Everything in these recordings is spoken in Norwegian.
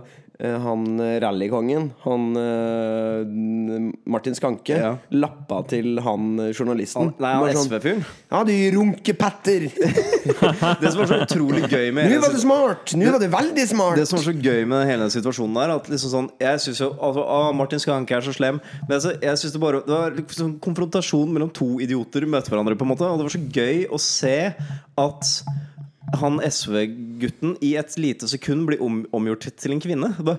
eh, han rallykongen, han eh, Martin Skanke, Ja. lappa til han journalisten. journalisten. Nei, han sånn, SV-fyren. Ja, du runkepatter! Det som var så utrolig gøy med Nå var det smart! Nå var det veldig smart! Det som var så gøy med hele den situasjonen der At liksom sånn Jeg synes jo altså, ah, Martin Skanke er så slem Men altså, jeg synes det bare Det var liksom konfrontasjon mellom to idioter Møter hverandre på en måte Og det var så gøy å se At han SV-gutten I et lite sekund blir om, omgjort til en kvinne. Bare,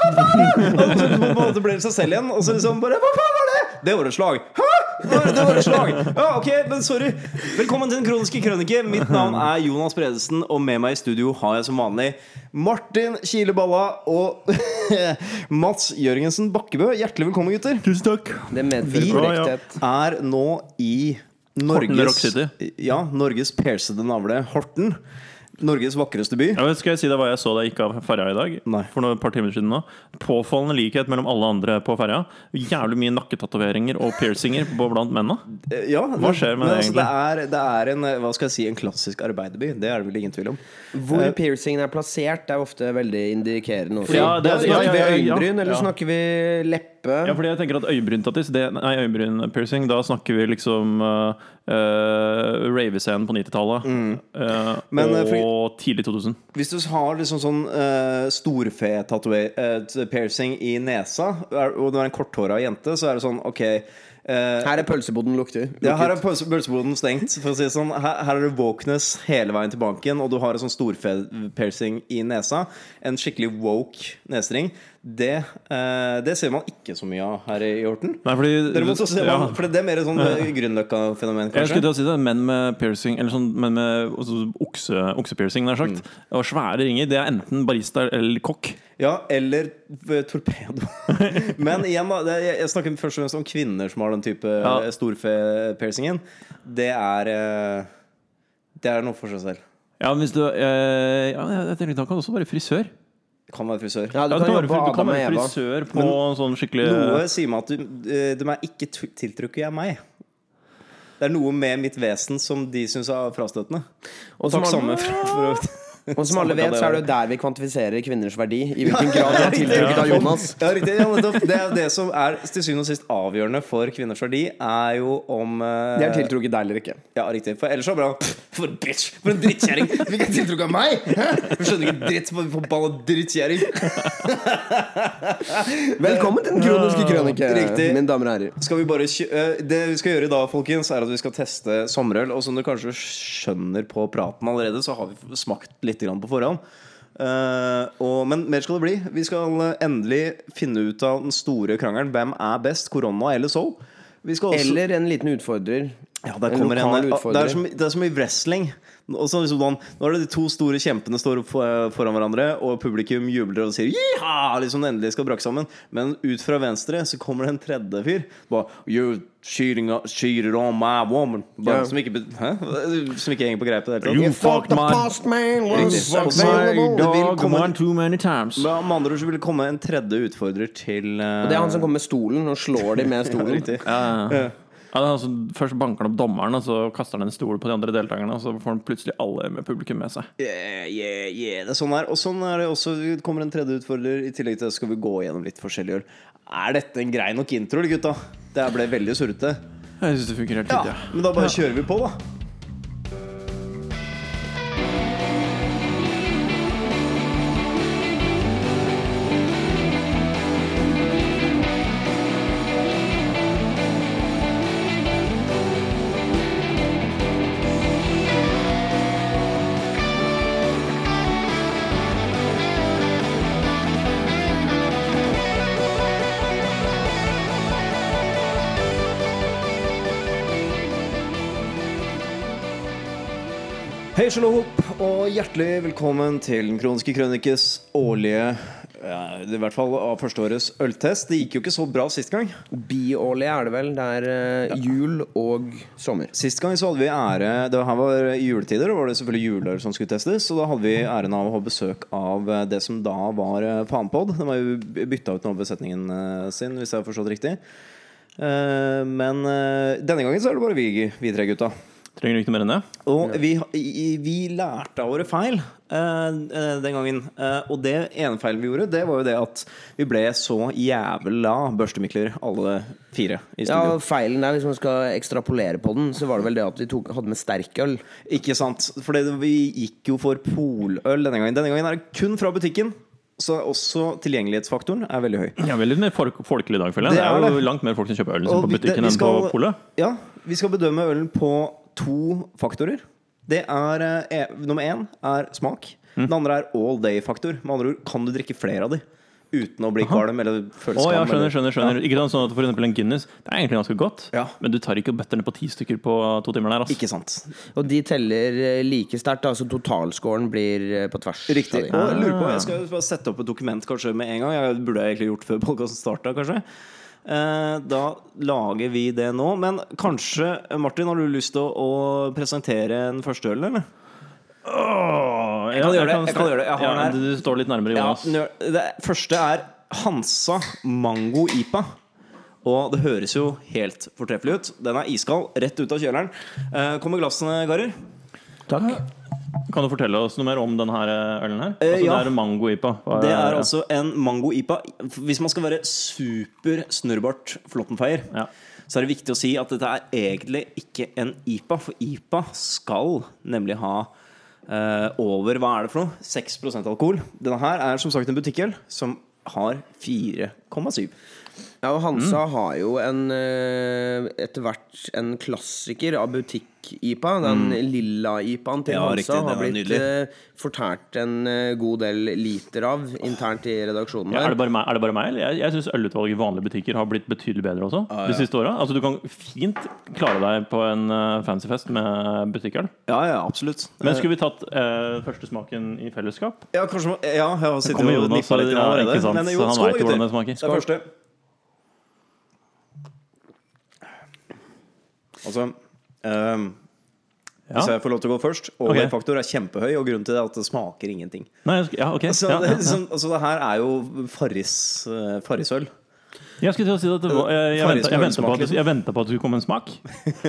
Og så på en måte blir det seg selv igjen Og så liksom bare Hva faen var det? Det var et slag. Hæ? Det var, et slag. Ja, ok, men sorry. Velkommen til den kroniske krønike. Mitt navn er Jonas Bredesen Og med meg i studio har jeg som vanlig Martin Kileballa Og Mats Jørgensen Bakkebø. Hjertelig velkommen gutter. Tusen takk. Det medfører Vi- korrekthet. Er nå i Norges. Ja, Norges persede navle Horten Norges vakreste by Ja, skal jeg si deg hva jeg så da jeg gikk av ferja i dag? Nei. For noen par timer siden nå Påfallende likhet mellom alle andre på ferja. Jævlig mye nakketatoveringer og piercinger på blant mennene. Eh, Ja, Hva skjer med men det altså, det, er, det er en, hva skal jeg si, en klassisk arbeiderby Det er det vel ingen tvil om Hvor uh, piercingen er plassert, er ofte veldig indikerende. Også. Ja, det er- snakker ja, vi ja, ja, ja. øyenbryn, eller Ja. snakker vi leppe? Ja, fordi jeg tenker at øyenbryntattis det- Nei, øyenbrynpiercing Da snakker vi liksom uh, Ravescenen på 90-tallet. Mm. Eh, og fordi- tidlig 2000. Hvis du har liksom sånn uh, storfe-piercing i nesa, og du er en korthåra jente, så er det sånn OK Her er pølseboden lukter. ja, her er pølseboden stengt. For å si sånn her, her er det wokeness hele veien til banken, og du har en sånn storfe-piercing i nesa. En skikkelig woke nesering. Det, eh, det ser man ikke så mye av her i Horten. Nei, fordi Derimot så ser ja. man For det er mer sånn eh, Grünerløkka-fenomen, Jeg skulle til å si det, menn med piercing Eller sånn menn med altså, okse, oksepiercing, nær sagt. Og svære ringer. Det er enten barista eller kokk. Ja, eller eh, torpedo. Men igjen, da. Det, jeg, jeg snakker først og fremst om kvinner som har den type Ja. ja. storfe-piercingen. Det er eh, Det er noe for seg selv. Ja, men hvis du eh, ja, jeg tenker Da kan du også være frisør. Det kan være frisør. Ja, du Ja, kan du kan Adam og være Eva. frisør på Men sånn skikkelig Noe sier meg at du, eh, de er ikke tiltrukket av meg. Det er noe med mitt vesen som de syns er frastøtende. Og Takk sammen samme for, for Og som alle vet, så er det jo der vi kvantifiserer kvinners verdi. I hvilken grad de er tiltrukket av Jonas. Ja, riktig. Ja, det er det som er til syvende og sist avgjørende for kvinners verdi, er jo om uh, De er tiltrukket deg eller ikke. Ja, riktig. For ellers så det bra. For en bitch! For en drittkjerring! Du fikk tiltrukket av meg! Du skjønner ikke dritt, for forbanna drittkjerring! Velkommen til den kroniske krønike, Riktig. mine damer og herrer. Skal vi bare kjø eh, Det vi skal gjøre i dag, folkens, er at vi skal teste sommerøl. Og som du kanskje skjønner på praten allerede, så har vi smakt litt grann på forhånd. Uh, og, men mer skal det bli. Vi skal endelig finne ut av den store krangelen. Hvem er best, korona eller Soul? Også Eller en liten utfordrer. Ja, En lokal en, utfordrer. det, er som, det er så mye wrestling. Og så liksom, sånn, nå er det de to store kjempene står foran hverandre, og publikum jubler og sier «Jiha!» liksom endelig skal brakke sammen. Men ut fra venstre så kommer det en tredje fyr. Bare, You're cheating, cheated on my woman. Bare, yeah. som, ikke, hæ? som ikke henger på greip i det hele You fucked my available. Vil dog komme- one too many times. Men Med andre ord så vil det komme en tredje utfordrer til uh... Og det er han som kommer med stolen og slår dem med stolen. Riktig. Ja, ja. Ja, det er altså, først banker han opp dommeren, og så kaster han en stol på de andre deltakerne. Og så får han plutselig alle med publikum med seg. Yeah, yeah, yeah. Det er sånn her. Og sånn er det også. Det kommer en tredje utfordrer. I tillegg til det skal vi gå gjennom litt forskjellig øl. Er dette en grei nok intro, eller, gutta? Det ble veldig surrete. Jeg syns det funker helt Ja, fint. Ja. men da bare kjører vi på, da. Hei, shalom, og hjertelig velkommen til Den kroniske krønikes årlige ja, I hvert fall av førsteårets øltest. Det gikk jo ikke så bra sist gang. Biårlig er det vel. Det er uh, jul og sommer. Sist gang så hadde vi ære Det her var juletider, og var det selvfølgelig juleøl som skulle testes. Og da hadde vi æren av å ha besøk av eh, det som da var eh, Fanpod. Den var jo bytta ut nå besetningen sin, hvis jeg har forstått riktig. Uh, Men uh, denne gangen så er det bare vi, vi tre gutta. Trenger du ikke noe mer enn det? Og vi, vi lærte av våre feil eh, eh, den gangen. Eh, og det ene feilen vi gjorde, det var jo det at vi ble så jævla børstemikler, alle fire i Ja. Feilen der, hvis man skal ekstrapolere på den, så var det vel det at vi tok, hadde med sterkøl. Ikke sant? For vi gikk jo for poløl denne gangen. Denne gangen er det kun fra butikken. Så også tilgjengelighetsfaktoren er veldig høy. Ja, veldig mer folk, folkelig i dag, føler jeg. Det Det er er jo det. langt mer folk som kjøper øl liksom, på vi- butikken det- vi enn på polet. Ja, vi skal bedømme ølen på to faktorer. Det er eh, Nummer én er smak. Mm. Den andre er all day-faktor. Med andre ord, kan du drikke flere av de uten å bli kvalm eller føle skam. Oh, ja, skjønner, skjønner, skjønner, Ja. Ikke sånn at for eksempel en Guinness Det er egentlig ganske godt, Ja. men du tar ikke og bøtter ned på ti stykker på to timer der. Altså. Ikke sant. Og de teller eh, like sterkt, altså så totalscoren blir eh, på tvers. Riktig. Og jeg lurer på, jeg skal bare sette opp et dokument kanskje med en gang. Jeg burde egentlig gjort før podkasten starta, kanskje. Eh, Da lager vi det nå. Men kanskje, Martin, har du lyst til å, å presentere en første øl, eller? Åh, Jeg kan gjøre det, jeg kan gjøre det. Jeg har ja, den her. Du står litt nærmere Jonas. Ja, det første er Hansa Mango IPA. Og det høres jo helt fortreffelig ut. Den er iskald, rett ut av kjøleren. Kom Kommer glassene, karer? Takk. Kan du fortelle oss noe mer om denne ølen her? Eh, Altså, ja. Det er mango-ipa. Det er altså en Mango IPA. Hvis man skal være super snurrbart Flåttenfeier, Ja. så er det viktig å si at dette er egentlig ikke en IPA. For IPA skal nemlig ha eh, over hva er det for noe? 6% alkohol. Denne her er som sagt en butikkøl som har 4,7. Ja, og Mm. Hansa har jo en eh, etter hvert en klassiker av butikk-IPA. Den lilla IPA-en til Mm. Ja, Hansa riktig, har blitt nydelig. eh, fortært en eh, god del liter av internt i redaksjonen. Ja, er, det bare meg, er det bare meg? eller? Jeg, jeg syns ølutvalget i vanlige butikker har blitt betydelig bedre også. De siste åra. Altså, du kan fint klare deg på en uh, fancyfest med butikkøl. Ja, ja, absolutt. Men skulle vi tatt uh, første smaken i fellesskap? Ja, kanskje Ja, jeg har sittet og nippa litt ja, allerede. ikke sant, Men jo, så han skål, hvordan gutter. det smaker. Det er første. Altså um, Ja. Hvis jeg får lov til å gå først Overfaktor okay. er kjempehøy, og grunnen til det er at det smaker ingenting. Nei, ja, okay. Så ja, det, ja, liksom, altså, det her er jo Farris, uh, Farrisøl. Jeg skulle til å si at det var, jeg, jeg, jeg, ventet på at, det- jeg ventet på at det skulle komme en smak.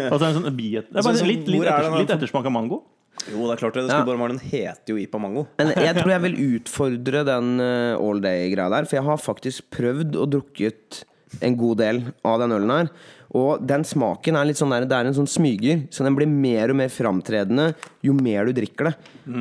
Altså en sånn biet Det er Altså, bare litt, litt, er etters, litt ettersmak av mango. Jo, det er klart det. det Ja. skulle bare være Den heter jo Ipa Mango. Men jeg tror jeg vil utfordre den eh, all day-greia der, for jeg har faktisk prøvd og drukket en god del av den ølen her. Og den smaken er litt sånn der, det er en sånn smyger, så den blir mer og mer framtredende jo mer du drikker det.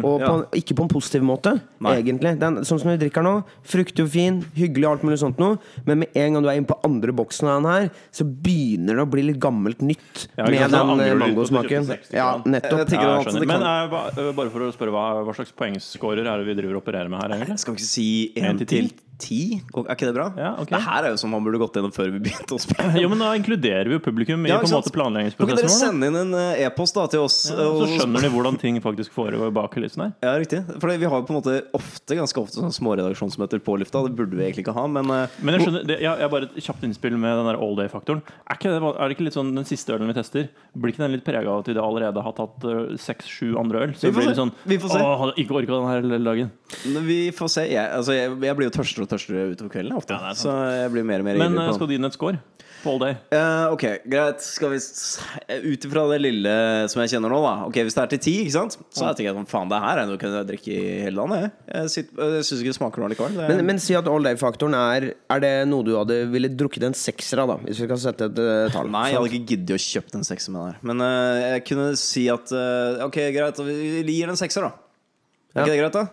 Og på, ikke på en positiv måte, Nei. egentlig. Den, sånn som du drikker nå, fruktig og fin, hyggelig og alt mulig sånt noe, men med en gang du er inne på andre boksen av den her, så begynner det å bli litt gammelt nytt Ja, med den eh, mangosmaken. Ja, nettopp. Jeg Ja, at jeg Men kan- eh, eh, bare for å spørre hva, hva slags poengscorer er det vi driver og opererer med her, egentlig? Skal vi ikke si til til ti? Er ikke det bra? Ja, okay. Det her er jo som man burde gått gjennom før vi begynte å spille. Jo, men da inkluderer vi jo publikum i Ja, på en måte Kan vår. Kan dere sende inn en eh, e-post da til oss? Ja, så skjønner de hvordan ting faktisk foregår bak kulissene her. Ja, riktig. For vi har jo på en måte ofte ganske ofte sånne små redaksjonsmøter på lufta. Det burde vi egentlig ikke ha, men eh, Men jeg skjønner, det, jeg, jeg bare et kjapt innspill med den der all day-faktoren. Er, det, er det ikke litt sånn den siste ølen vi tester? Blir ikke den litt prega av at vi allerede har tatt seks-sju andre øl? Så Vi det får blir se. litt sånn Vi får se. Hadde ikke orka den her hele dagen. vi får se. Jeg, altså, jeg, jeg blir jo tørstere og tørstere utover kvelden ofte. Ja, så jeg blir mer og mer Men eh, på skal du gi den et score på all day? Uh, ok, greit. Skal vi Ut ifra det lille som jeg kjenner nå, da. Ok, Hvis det er til ti, ikke sant? så jeg tenker jeg sånn, faen, det her er noe jeg kunne drikke i hele landet. Jeg, jeg, sitter- jeg syns ikke det smaker noe likevel. Men, men si at all day-faktoren er Er det noe du hadde ville drukket en sekser av, da? Hvis vi kan sette et uh, tall. Nei, jeg hadde ikke giddet å kjøpe en sekser med det her. Men uh, jeg kunne si at Ok, greit, vi vi gir den en sekser, da. Er Ja. ikke det greit, da?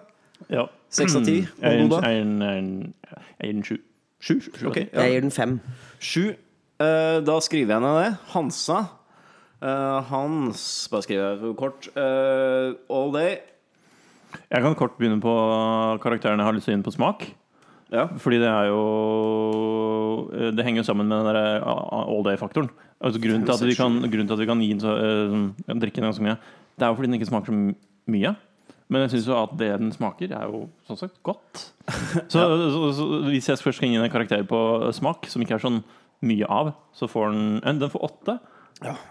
Ja. Seks av ti? Jeg gir den- sju. Sju? Jeg gir den fem. Sju. Eh, da skriver jeg ned det. Hansa. Eh, Hans Bare skriver jeg kort. Eh, all day. Jeg kan kort begynne på karakterene jeg har lyst til å inn på smak. Ja. Fordi det er jo Det henger jo sammen med den der all day-faktoren. Altså grunnen, til at vi kan, grunnen til at vi kan gi den så, drikke den ganske mye, det er jo fordi den ikke smaker så mye. Men jeg syns jo at det den smaker, er jo sånn sagt godt. Så, så, så hvis jeg først skal gi en karakter på smak, som ikke er sånn mye av, så får den Den får åtte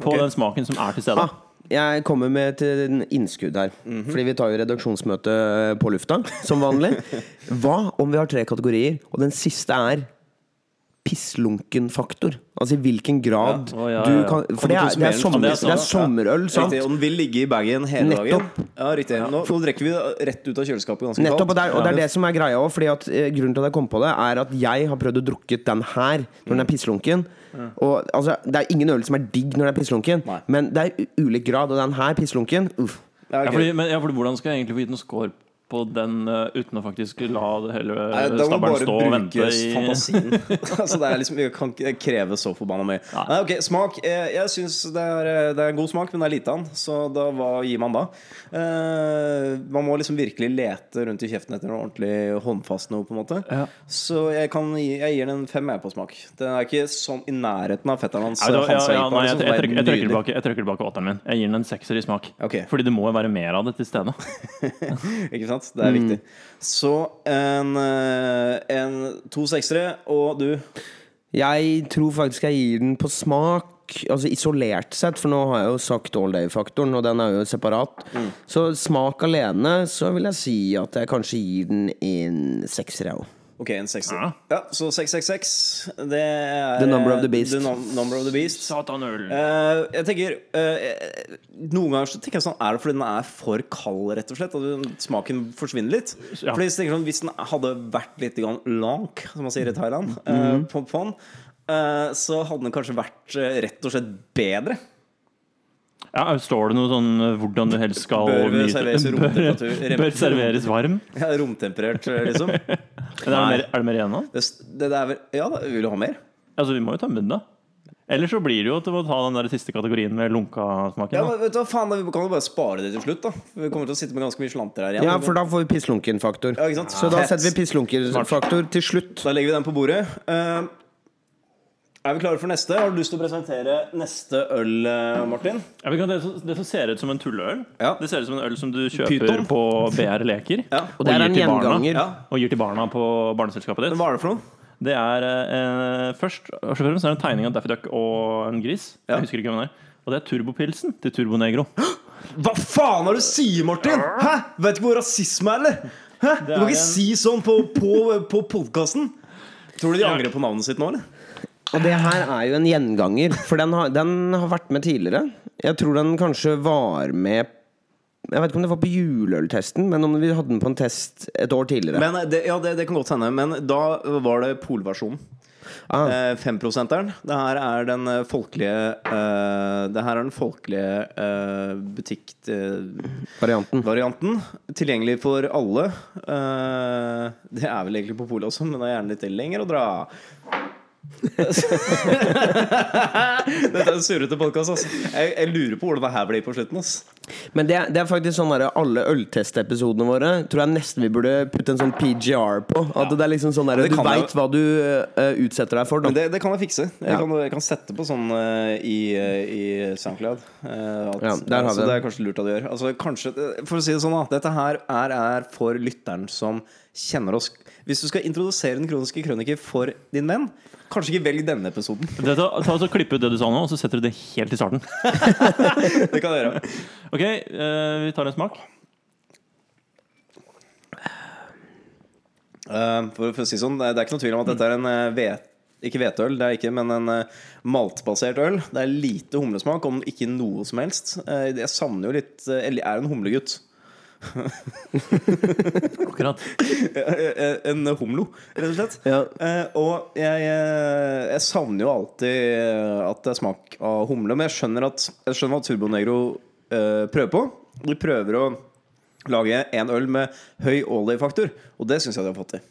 på den smaken som er til stede. Ah, jeg kommer med et eh, innskudd her. Fordi vi tar jo redaksjonsmøte eh, på lufta, som vanlig. Hva om vi har tre kategorier, og den siste er pisslunken-faktor. Altså i hvilken grad Ja. Oh, ja, du ja, du kan For det er, det er, sommer, det er sommerøl, sant? Riktig, og den vil ligge i bagen hele Nettopp. dagen. Ja, riktig Nå, nå drikker vi det rett ut av kjøleskapet ganske Nettopp, og det, er, og det er det som er greia òg. Eh, grunnen til at jeg kom på det, er at jeg har prøvd å drukke den her når den er pisslunken. Og altså, Det er ingen øl som er digg når den er pisslunken, Nei. men det er ulik grad. Og den her pisslunken uff. Ja, Ja, fordi, men, ja, fordi hvordan skal jeg egentlig få gitt noen score på den uh, uten å faktisk la det hele Nei, bare stå og vente i fantasien. altså, det er liksom, jeg kan ikke kreve så forbanna mye. Nei, ok, Smak. Jeg, jeg syns det, eh, det er en god smak, men det er lite av den. Så da, hva gir man da? Uh, man må liksom virkelig lete rundt i kjeften etter noe ordentlig håndfast noe. på en måte Ja. Så jeg, kan jeg gir den en fem jeg på smak. Den er ikke sånn i nærheten av fetteren hans. Nei, ja, ja, nei, jeg, liksom, som jeg, er jeg, trekker tilbake, jeg tilbake åtteren min. Jeg gir den en sekser i smak. Okay. Fordi det må jo være mer av det til stede. Ikke sant? Det er Mm. viktig. Så en, eh, en to seksere, og du Jeg tror faktisk jeg gir den på smak. Altså isolert sett, for nå har jeg jo sagt all day-faktoren, og den er jo separat. Mm. Så smak alene, så vil jeg si at jeg kanskje gir den en sekser, jeg òg. Ok, en sekser. Ja. Ja, så 666, det er The number of the beast. The number of the beast. Satanøl. Uh, jeg tenker uh, Noen ganger så tenker jeg sånn Er det fordi den er for kald, rett og slett? At smaken forsvinner litt? Ja. Fordi jeg tenker sånn Hvis den hadde vært litt lank, som man sier i Thailand, uh, mm -hmm. på, på den, eh, så hadde den kanskje vært eh, rett og slett bedre. Ja, står det noe sånn eh, hvordan du helst skal Bør serveres romtemperatur. bør, bør serveres varm? Ja, Romtemperert, liksom. liksom. Er det mer, er det mer igjen nå? Det, det, det vel Ja, da, vil du ha mer? Altså, vi må jo tømme den, da. Eller så blir det jo til å ta den der siste kategorien med lunka-smaken. Ja, men vet du hva, faen, da, Vi kan jo bare spare det til slutt, da. Vi kommer til å sitte med ganske mye slanter her igjen. Ja, for da får vi pisslunken-faktor. Ja, ikke sant? Så da setter vi pisslunken-faktor til slutt. Da legger vi den på bordet. Eh, er vi klare for neste? Har du lyst til å presentere neste øl, eh, Martin? Ja, vi kan, det, som- det som ser ut som en tulleøl. Ja. Det ser ut som en øl som du kjøper Python. på BR Leker. Ja. Og det er gir til barna. Ja. Og gir til barna på barneselskapet Men ditt. hva er det for noe? Det er eh, først og fremst er det en tegning av Daffy Duck og en gris. Ja. Jeg husker ikke hvem det er. Og det er turbopilsen til Turbo Negro. Hva faen er det du sier, Martin? Hæ? Vet ikke hvor rasisme er, eller? Hæ? Du kan ikke en- si sånn på, på, på podkasten. Tror du de angrer på navnet sitt nå, eller? Og det her er jo en gjenganger, for den har, den har vært med tidligere. Jeg tror den kanskje var med Jeg vet ikke om det var på juleøltesten, men om vi hadde den på en test et år tidligere. Men det, ja, det, det kan godt hende. Men da var det polversjonen. Ah. Eh, 5-prosenteren. Det her er den folkelige uh, Det her er den folkelige uh, butikk-varianten. Varianten. Tilgjengelig for alle. Det er vel egentlig på polet også, men det er gjerne litt lenger å dra. Dette er en surrete podkast. Altså. Jeg, jeg lurer på hvordan det her blir på slutten. Altså. Men det, det er faktisk sånn der, alle øltestepisodene våre tror jeg nesten vi burde putte en sånn PGR på. At det er liksom sånn der, Du veit hva du uh, utsetter deg for. Da. Men det, det kan jeg fikse. Jeg, Ja. kan, jeg kan sette på sånn uh, i, uh, i SoundCloud. at, Ja, der har vi så det. det er kanskje lurt at du gjør. Altså, kanskje, for å si det sånn, da. Dette her er, er for lytteren som kjenner oss. Hvis du skal introdusere Den kroniske krøniker for din venn, kanskje ikke velg denne episoden. Det, ta, ta, så Klipp ut det du sa nå, og så setter du det helt i starten. Det kan du gjøre. Ok, uh, vi tar en smak. Uh, for, for å si sånn, det er det ikke noe tvil om at dette er en hvet, ikke hveteøl, det er ikke, men en uh, maltbasert øl. Det er lite humlesmak, om ikke noe som helst. Uh, jeg savner jo litt uh, Eller er en humlegutt. Akkurat. Eh, en humlo, rett og slett. Ja. Eh, og jeg, eh, jeg savner jo alltid eh, at det er smak av humle. Men jeg skjønner at Jeg skjønner hva Turbo Negro eh, prøver på. De prøver å lage en øl med høy all-day-faktor, og det syns jeg de har fått til.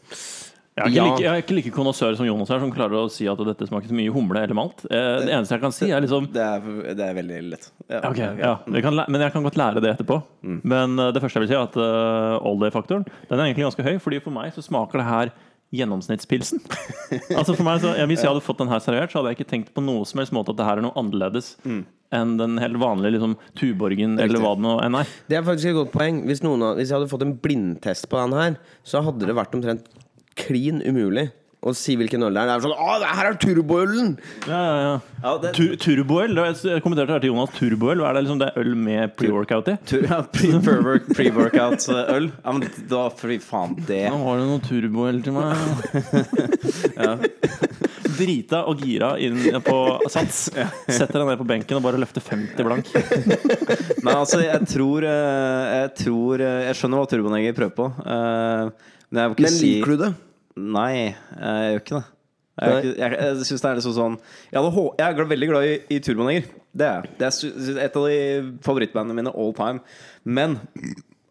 Jeg er ikke Ja. like, jeg er ikke like konnoissør som Jonas her, som klarer å si at dette smaker så mye humle eller malt. Eh, det eneste jeg kan si, er liksom Det er, det er veldig lett. Ja, Okay, ja, Jeg kan, Men jeg kan godt lære det etterpå. Men eh, det første jeg vil si, er at uh, all day-faktoren Den er egentlig ganske høy. Fordi for meg så smaker det her gjennomsnittspilsen. altså for meg så, Hvis jeg hadde fått den her servert, så hadde jeg ikke tenkt på noe som helst måte at det her er noe annerledes enn den helt vanlige liksom, Tuborgen eller hva det nå enn er. Det er faktisk et godt poeng. Hvis, av- hvis jeg hadde fått en blindtest på den her, så hadde det vært omtrent klin umulig å si hvilken øl det er. Det er sånn Å, det her er turboølen! Ja, ja, ja. Ja, det, Tur Turboøl. Jeg kommenterte her til Jonas. Turboøl, hva er det liksom det er øl med pre-workout i? ja, pre- pre-work- pre-workout-øl. Ja, men da, fy faen, det Nå har du noe turboøl til meg. ja. Drita og gira inn på sats. Setter deg ned på benken og bare løfter 50 blank. Nei, altså, jeg tror eh, Jeg tror eh, Jeg skjønner hva Turboneger prøver på. eh, Men jeg vil ikke Men si liker du det? Nei, jeg gjør ikke det. Jeg, ikke, jeg, jeg synes det er liksom sånn Jeg, hadde, jeg er glad- veldig glad i, i Turboneger. Det er jeg. Det er et av de favorittbandene mine all time. Men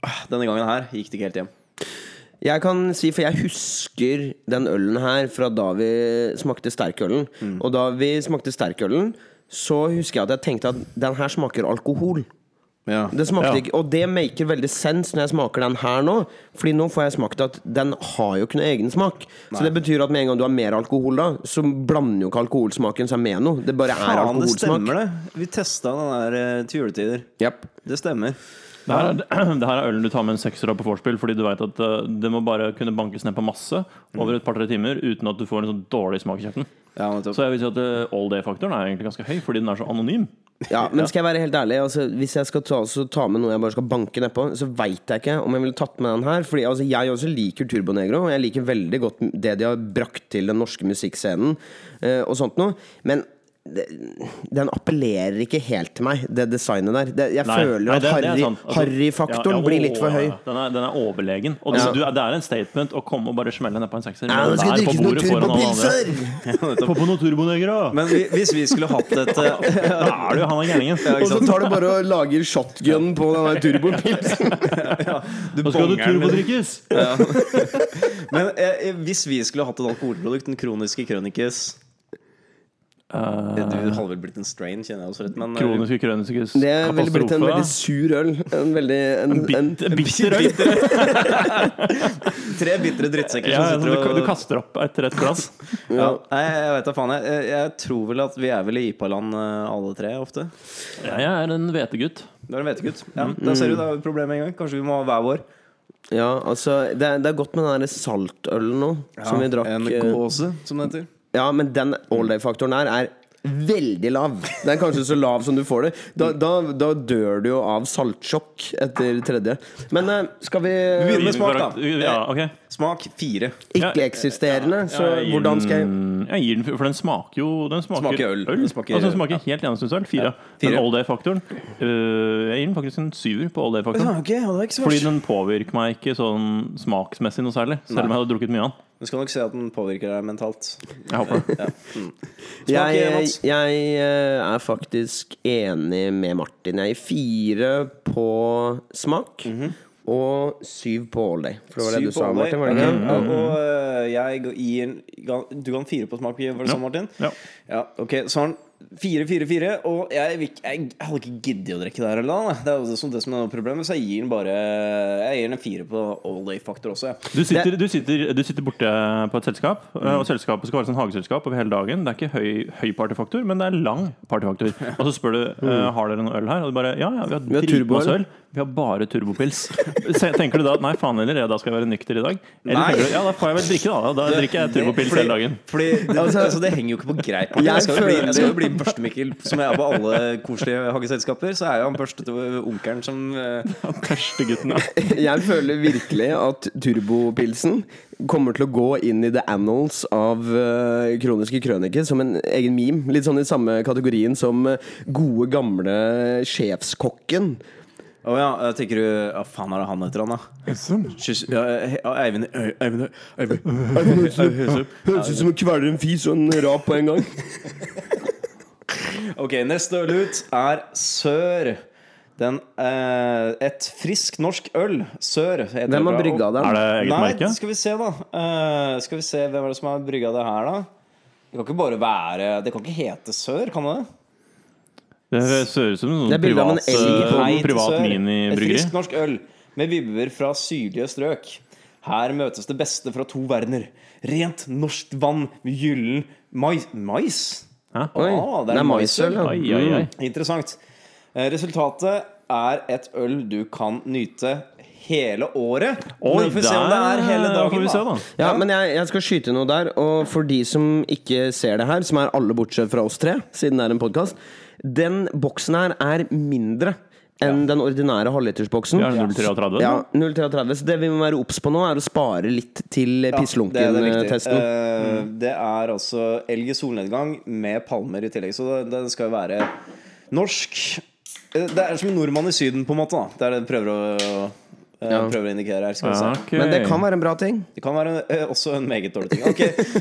ah, denne gangen her gikk det ikke helt hjem. Jeg kan si, for jeg husker den ølen her fra da vi smakte sterkølen. Mm. Og da vi smakte sterkølen, så husker jeg at jeg tenkte at den her smaker alkohol. Ja. Det smakte Ja. ikke, og det maker veldig sens når jeg smaker den her nå. Fordi nå får jeg smakt at den har jo ikke noe egen smak. Så det betyr at med en gang du har mer alkohol, da så blander jo ikke alkoholsmaken seg med noe. Det bare er Faen, det stemmer, det. Vi testa den der eh, til juletider. Yep. Det stemmer. Det her, er, det her er ølen du tar med en sekser av på vorspiel, fordi du vet at uh, det må bare kunne bankes ned på masse over et par-tre timer uten at du får en sånn dårlig smak i kjeften. Ja. Så jeg vil si at uh, all day-faktoren er egentlig ganske høy, fordi den er så anonym. Ja, men skal jeg være helt ærlig altså, Hvis jeg skal ta, så ta med noe jeg bare skal banke nedpå, så veit jeg ikke om jeg ville tatt med den her. Fordi altså, jeg også liker Turbonegro, og jeg liker veldig godt det de har brakt til den norske musikkscenen. eh, og sånt noe Men den appellerer ikke helt til meg, det designet der. Det, jeg Nei, føler at det- det er harry- Altså, ja, ja, blir litt for høy. ja. Den er, den er overlegen. Og Ja. du, det er en statement å komme og bare smelle ned på en sekser. Ja, nå skal det drikkes noen turbopilser! Få på noen turboneger, da! Men vi, hvis vi skulle hatt et eh, Da er du jo han er gærningen. Og så tar du bare og lager shotgun på den der turbopilsen. Du Da skal du turbodrikkes! Men eh, hvis vi skulle hatt et alkoholprodukt, den kroniske krønikes Du hadde vel blitt en strain, kjenner jeg også rett, men eh, Kroniske krøniskes Det ville blitt en veldig sur øl. En veldig en, en, Bitter, bitter øl! tre bitre drittsekker Ja, som sitter du, og du kaster opp etter et glass. ja. Nei, jeg vet da faen. Jeg, jeg, tror vel at vi er vel i IPA-land eh, alle tre ofte. Ja, jeg er en hvetegutt. Du er en hvetegutt. Ja, da ser du, da har vi problemet en gang. Kanskje vi må ha hver vår. Ja, altså Det er, det er godt med den der saltølen nå, som vi drakk. En eh, gåse, som det heter. Ja, men den all day-faktoren her er veldig lav. Den er kanskje så lav som du får det. Da, da, da dør du jo av saltsjokk etter tredje. Men eh, skal vi begynne med smak, da. Ja, ok Smak fire. Ikke-eksisterende, så Jeg gir hvordan skal jeg den- Jeg gir den, For den smaker jo Den smaker, Smaker øl. Den smaker- altså, den smaker helt gjennomsnittsøl. Fire. fire. Men all day-faktoren øh, Jeg gir den faktisk en syver på all day-faktoren. ok, det var ikke så Fordi den påvirker meg ikke sånn smaksmessig noe særlig. Selv om jeg hadde drukket mye av den. Du skal nok se at den påvirker deg mentalt. Jeg håper det. Ja. Mm. Jeg, jeg, eh, er faktisk enig med Martin. Jeg gir fire på smak. Mm -hmm. Og syv på Allday. For det var syv det du sa, Martin. Var det ikke? Mm -hmm. Og, eh, jeg gir Du ga fire på smak, var det ja. sånn, Martin? Ja. ja ok, Søren. 4-4-4, og jeg, jeg, jeg, hadde ikke giddet å drikke det her. Det er det som, sånn det som er noe problemet, så jeg gir den bare Jeg gir den en fire på all day-faktor også. Ja. Du, sitter, du, sitter, du, sitter, borte på et selskap, mm. og selskapet skal være sånn hageselskap over hele dagen. Det er ikke høy, høy partyfaktor, men det er lang partyfaktor. Og så spør du eh, mm. Uh, har dere noe øl her, og du bare ja, ja, vi har, har dritmasse øl. Vi har bare turbopils. tenker du da nei, faen heller, da skal jeg være nykter i dag? Eller nei. tenker du ja, da får jeg vel drikke, da. Da, drikker jeg turbopils hele dagen. Fordi, altså, det henger jo ikke på greip. Jeg, jeg skal jo bli bli Børste-Mikkel, som jeg er på alle koselige hageselskaper. Så er jo han børstete onkelen som Børstegutten, ja. Jeg føler virkelig at turbopilsen kommer til å gå inn i the annals av eh, kroniske krøniker som en egen meme. Litt sånn i samme kategorien som eh, gode, gamle sjefskokken. Å ja, jeg tenker du Hva faen er det han heter, han da? Ja, Eivind Eivind Eivind Høres ut som å kvele en fis og en rap på en gang. Ok, neste øl ut er Sør. Den, eh, et frisk norsk øl. Sør. heter Hvem har det brygga den? Er det eget Nei, merke? skal vi se, da. Eh, skal vi se, Hvem er det som har brygga det her, da? Det kan ikke bare være Det kan ikke hete Sør, kan det? Det ser ut som en Det sånn er av en privat, elg på eh, privat Sør. Et minibryggeri. friskt norsk øl med vibber fra sydlige strøk. Her møtes det beste fra to verdener. Rent norsk vann med gyllen mais. Mais? Hæ? Oi, Ah, det er maisøl, ja. Oi, oi, oi. Interessant. Eh, Resultatet er et øl du kan nyte hele året. Oi, Men vi får se om det er hele dagen, får se, da. da. Ja, men jeg, jeg skal skyte noe der. Og for de som ikke ser det her, som er alle bortsett fra oss tre, siden det er en podkast Den boksen her er mindre enn den ordinære halvlitersboksen. Ja, 033. Ja, 0,33. Så det vi må være obs på nå, er å spare litt til det er det pisslunken-testen. Eh, Det er altså elg i solnedgang med palmer i tillegg, så det skal jo være norsk. Eh, Det er som en nordmann i Syden, på en måte. Da. Det er det jeg prøver å, eh, Ja. prøver å indikere her. Skal. Ja, okay. Men det kan være en bra ting. Det kan være eh, også en meget dårlig ting. Ok,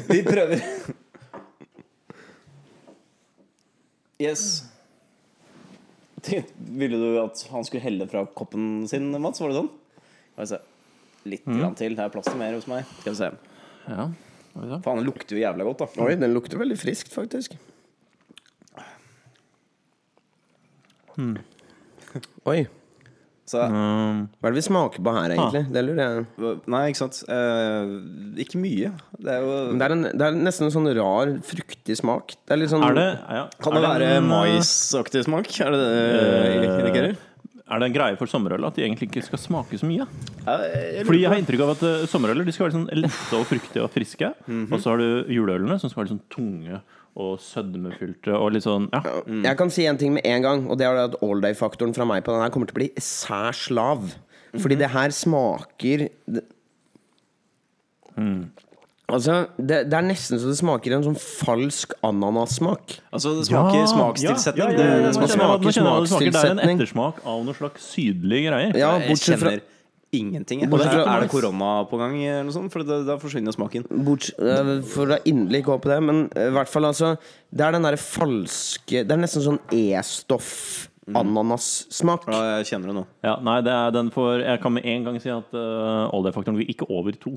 vi prøver. Yes. Ville du at han skulle helle fra koppen sin, Mats? Var det sånn? Skal vi se. Litt grann til. Det er plass til mer hos meg. Skal vi se. Ja. Skal vi se. Faen, den lukter jo jævla godt, da. Oi, den lukter veldig friskt, faktisk. Oi. Så, Hva er det vi smaker på her, egentlig? Det lurer jeg nei, ikke sant. Eh, ikke mye. Det er jo Men det er, en, det er nesten en sånn rar, fruktig smak. Det er litt sånn er det ja, Kan det er være en, maisaktig smak? Er det det uh, indikerer? Er det en greie for sommerøl at de egentlig ikke skal smake så mye? Jeg Fordi jeg har inntrykk av at eh, sommerøler de skal være sånn lette og fruktige og friske. Og så har du juleølene som skal være sånn tunge og sødmefylte og litt sånn Ja. Jeg kan si en ting med en gang, og det er at all day-faktoren fra meg på den her kommer til å bli særs lav. Fordi det her smaker det, Altså, det, det er nesten så det smaker en sånn falsk ananassmak. Altså, det smaker Ja, smakstilsetning. ja, ja, ja, ja, det, det nå smaker smakstilsetning. det er en ettersmak av noe slags sydlige greier. Ja, bortsett fra ingenting. jeg. Bortsett er det korona på gang, eller noe sånt? For da, da forsvinner smaken. Bort, eh, for å inderlig ikke håpe det, men eh, i hvert fall altså Det er den derre falske Det er nesten sånn E-stoff ananassmak. Ja, jeg kjenner det nå. Ja, nei, det er den for Jeg kan med en gang si at uh, all går ikke over to.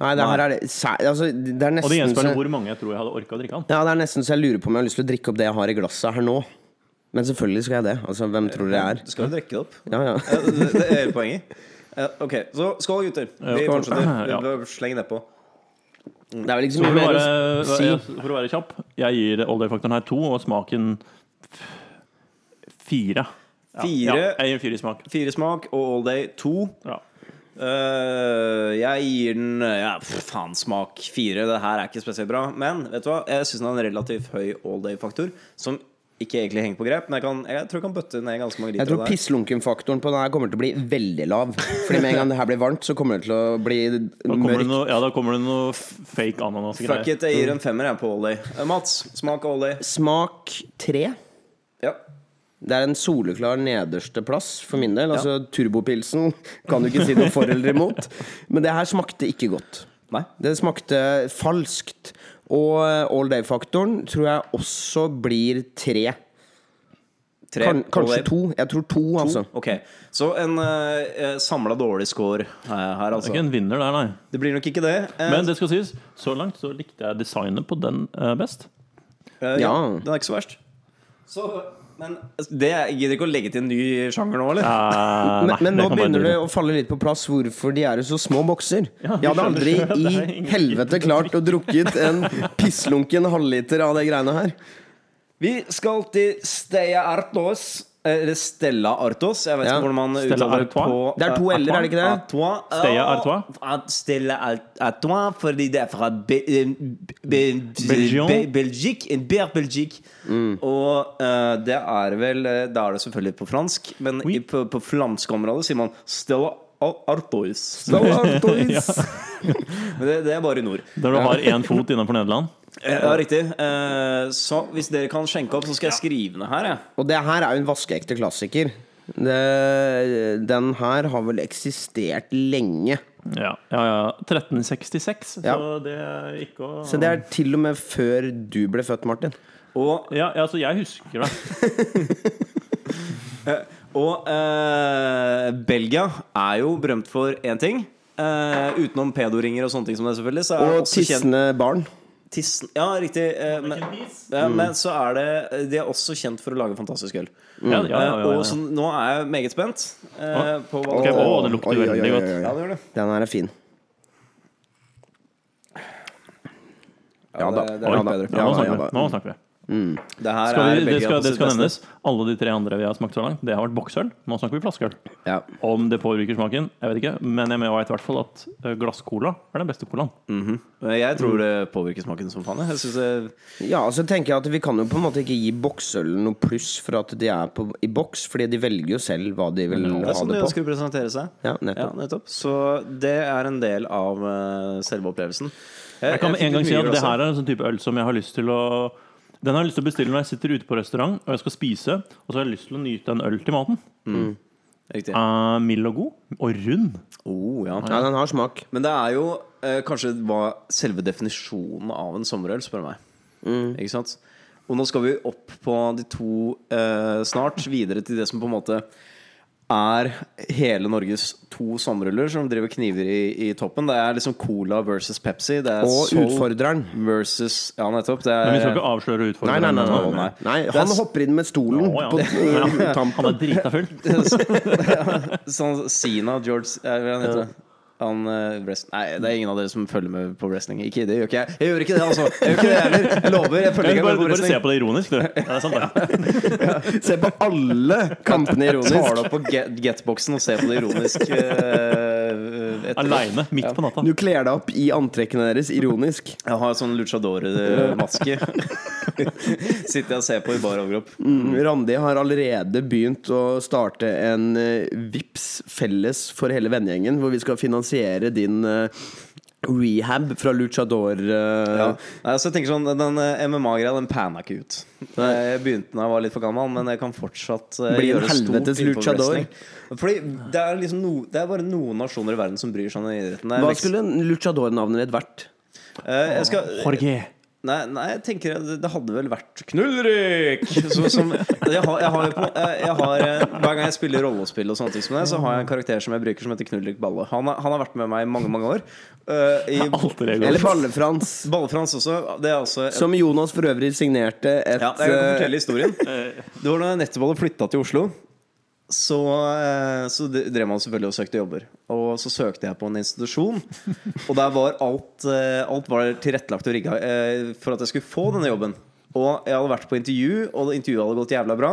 Nei, det her er det altså, Det er Og det nesten gjenspeiler hvor mange jeg tror jeg hadde orka å drikke den. Ja, det er nesten så jeg lurer på om jeg har lyst til å drikke opp det jeg har i glasset her nå. Men selvfølgelig skal jeg det. Altså, hvem tror dere jeg er? skal du drikke det opp. Ja, ja. Ja, det, det er hele poenget. Ja, ok, så skål, gutter. Vi fortsetter. Ja. Vi Sleng nedpå. Det er vel ikke så For å, mye mer å si. for å være kjapp, jeg gir all day-faktoren her to, og smaken fire. Fire? Ja, jeg gir fire i smak. Fire smak og all day to. Ja. Uh, jeg gir den Ja, faen, smak fire. Det her er ikke spesielt bra. Men vet du hva? jeg syns den har en relativt høy all day-faktor. Som ikke egentlig henger på grep. Men jeg, kan, jeg tror jeg kan bøtte ned ganske mange Jeg tror av pisslunken-faktoren på den her kommer til å bli veldig lav. Fordi med en gang det her blir varmt, så kommer det til å bli Da kommer, det mørkt. noe, ja, da kommer det noe fake Fuck ananas-greier. it, jeg gir en femmer jeg på Ollie. Eh, Mats, smak all day. Smak tre. Ja. Det er en soleklar nederste plass for min del. Altså Turbopilsen kan du ikke si noe for eller imot. Men det her smakte ikke godt. Nei. Det smakte falskt. Og eh, all day-faktoren tror jeg også blir tre. Tre. Kan, kanskje to. Jeg tror to, altså. Ok, Så en uh, samla dårlig score her, her, Det er altså. ikke en vinner der, nei. Det blir nok ikke det. Eh, Men det skal sies, så langt så likte jeg designet på den eh, best. eh, ja. Ja. Den er ikke så verst. Så, men det jeg gidder ikke å legge til en ny sjanger nå, eller? Uh, Men, nei, men men nå begynner det å falle litt på plass hvorfor de er i så små bokser. Ja, Jeg hadde aldri i helvete klart å drukket en pisslunken halvliter av de greiene her. Vi skal til Steia Artos. Eller Stella Artos. Jeg vet Ja. ikke hvordan man Stella uttaler det Artois? på Det er to l-er, er det ikke det? Artois. Stella Artois? at Stella Art- Artois, fordi det er fra Be eh, Be Belgium? Be Belgique. En Ber Belgique. Og eh, det er vel eh, Da er det selvfølgelig på fransk, men Oui. i, på, på flamsk område sier man Stella Ar- Artois. Stella Artois. Men det, det er bare i nord. Der du har én fot innenfor Nederland. Ja, riktig. Eh, så hvis dere kan skjenke opp, så skal jeg skrive ned her, jeg. Og det her er jo en vaskeekte klassiker. Det, den her har vel eksistert lenge. Ja, ja, ja. 1366, Ja. så det er ikke å Så det er til og med før du ble født, Martin. Og, ja, ja, altså, jeg husker det. og eh, Belgia er jo berømt for én ting. Eh, utenom pedoringer og sånne ting som det, selvfølgelig. Er Og tissende barn. Tissen, Ja, riktig. eh, men, ja, men så er det De er også kjent for å lage fantastisk øl. Ja, ja, ja, ja, Eh, ja. og så nå er jeg meget spent eh, på hva Ok, å, det lukter Oi, oi, veldig oi, godt. oi, oi. Ja, det gjør det. Den her er fin. Ja Ja, da. det, det Ja er da. bedre. Ja, nå snakker vi. Nå snakker vi. Det her Skal er vi, det, skal, det skal nevnes. Alle de tre andre vi har smakt så langt, det har vært boksøl. Nå snakker vi flaskeøl. Ja. Om det påvirker smaken, jeg vet ikke. Men jeg vet i hvert fall at eh, glasscola er den beste colaen. Men Jeg tror det påvirker smaken som faen. jeg. Jeg det Ja, så tenker jeg at Vi kan jo på en måte ikke gi boksølen noe pluss for at de er på, i boks, Fordi de velger jo selv hva de vil Det er ha sånn det de på. ønsker å presentere seg. Ja, Ja, nettopp. nettopp. Så det er en del av eh, selve opplevelsen. Jeg kan med en gang si at det her er en sånn type øl som jeg har lyst til å Den har jeg lyst til å bestille når jeg sitter ute på restaurant og jeg skal spise, og så har jeg lyst til å nyte en øl til maten. Riktig. Eh, mild og god, og rund. Oh, ja. Ja, den har smak. Men det er jo eh, kanskje hva selve definisjonen av en sommerøl, spør du meg. Ikke sant? Og nå skal vi opp på de to eh, snart, videre til det som på en måte er hele Norges to sommerruller som driver kniver i, i toppen. Det er liksom Cola versus Pepsi. Det er Og utfordreren. versus Ja, nettopp. Det Men vi skal er ikke avsløre Nei, nei, nei, nei, nei. nei han er hopper inn med stolen Å, ja. på Ja. uh, Han er drita full. sånn Sina George Jeg vet ikke det? Han, uh, Nei, det er ingen av dere som følger med på wrestling. Ikke det gjør ikke jeg. Jeg gjør ikke det, altså. Jeg gjør ikke det heller. Jeg lover. Jeg følger ikke med på du bare se ser på det ironisk, du. Ja, det er sant, det. Se på alle kampene tar det opp på get- getboxen og ser på det ironisk. etterpå. Aleine, midt på natta. Du kler deg opp i antrekkene deres ironisk. Jeg har sånn luchador-maske. Sitter jeg og ser på i bar overkropp. Mm, Randi har allerede begynt å starte en uh, VIPS felles for hele vennegjengen, hvor vi skal finansiere din eh, rehab fra luchador. uh... Ja. altså, jeg tenker sånn Den eh, MMA-greia den panna ikke ut. Jeg begynte da jeg var litt for gammel, men jeg kan fortsatt uh, Bli en helvetes luchador. Fordi det er, liksom no, det er bare noen nasjoner i verden som bryr seg om den idretten. Hva skulle luchador-navnet ditt vært? Uh, skal, Jorge. Nei, nei, jeg tenker det, det hadde vel vært Knullrik! Så, som, jeg har, jeg har, jeg, har eh, Hver gang jeg spiller rollespill, og sånne ting som det, så har jeg en karakter som jeg bruker som heter Knullrik Balle. Han, har- han har vært med meg i mange mange år. Uh, I Alter ego. Eller Balle-Frans. Balle-Frans også. Det er også et, Som Jonas for øvrig signerte et ja, jeg kan eh, fortelle historien. Det var da nettopp flytta til Oslo. Så, eh, så drev man selvfølgelig og søkte jobber. Og så søkte jeg på en institusjon. Og der var alt, eh, alt var tilrettelagt og rigga eh, for at jeg skulle få denne jobben. Og jeg hadde vært på intervju, og intervjuet hadde gått jævla bra.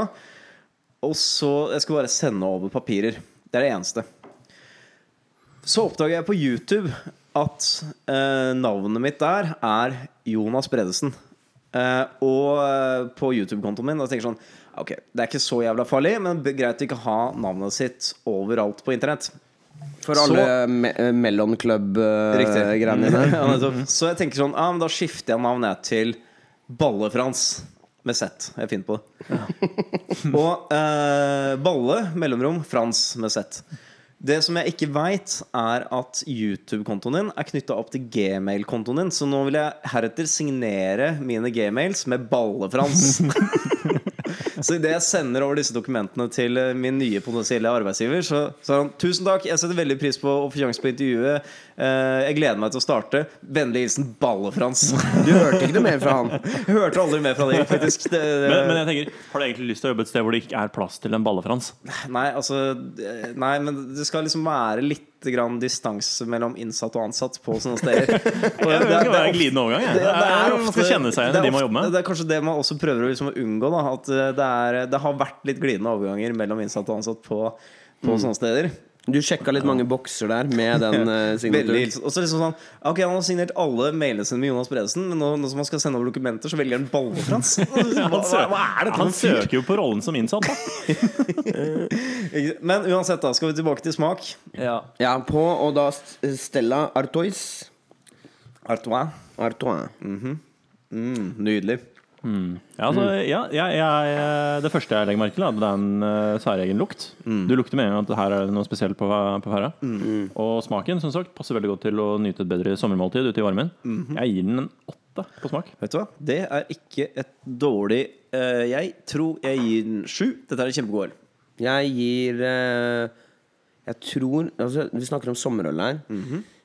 Og så Jeg skulle bare sende over papirer. Det er det eneste. Så oppdager jeg på YouTube at navnet mitt der er Jonas Bredesen. Og på YouTube-kontoen min tenker jeg sånn Ok, det er ikke så jævla farlig, men greit å ikke ha navnet sitt overalt på internett. For alle me eh, Mellom Club-greiene dine. Ja, så jeg tenker sånn Ja, men Da skifter jeg navnet til Balle-Frans. Med Z. Jeg finner på det. Og eh, Balle, mellomrom, Frans med Z. Det som jeg ikke veit, er at YouTube-kontoen din er knytta opp til Gmail-kontoen din. Så nå vil jeg heretter signere mine Gmails med Balle-Frans. Så idet jeg sender over disse dokumentene til eh, min nye potensielle arbeidsgiver, så sa han tusen takk, jeg setter veldig pris på å få sjanse på intervjuet. Eh, Jeg gleder meg til å starte. Vennlig hilsen Balle-Frans. Du hørte ikke noe mer fra han. Jeg hørte aldri mer fra deg, faktisk. Det, det, Men, men jeg tenker, har du egentlig lyst til å jobbe et sted hvor det ikke er plass til en ballefrans? Nei, altså Nei, men det skal liksom være litt grann distanse mellom innsatt og ansatt på sånne steder. Det det- skal det er være en glidende overgang. det- er Man skal kjenne seg igjen i de man jobber med. Det er kanskje det man også prøver å liksom unngå. Da, at eh, det, er, det har vært litt glidende overganger mellom innsatt og ansatt på, på Mm. sånne steder. Du sjekka litt mange bokser der med den uh, Veldig signaturen. Og så liksom sånn Ok, Han har signert alle mailene sine med Jonas Bredesen, men nå, nå som han skal sende over dokumenter, så velger han Balle-Frans. Hva, hva, hva er dette Han søker jo på rollen som innsatt. Da. Men uansett, da skal vi tilbake til smak. Ja, på og da st- Stella Artois. Artois. Artois. Mm, nydelig. Ja, altså, ja, ja, ja, det første jeg legger merke til, er at det er en uh, særegen lukt. Du lukter med en gang at her er det noe spesielt på, på ferde. Og smaken som sagt, passer veldig godt til å nyte et bedre sommermåltid ute i varmen. Jeg gir den en åtte på smak. Vet du hva? Det er ikke et dårlig uh, Jeg tror jeg gir den sju. Dette er en kjempegod øl. Jeg gir uh, Jeg tror altså, Vi snakker om sommerøl her.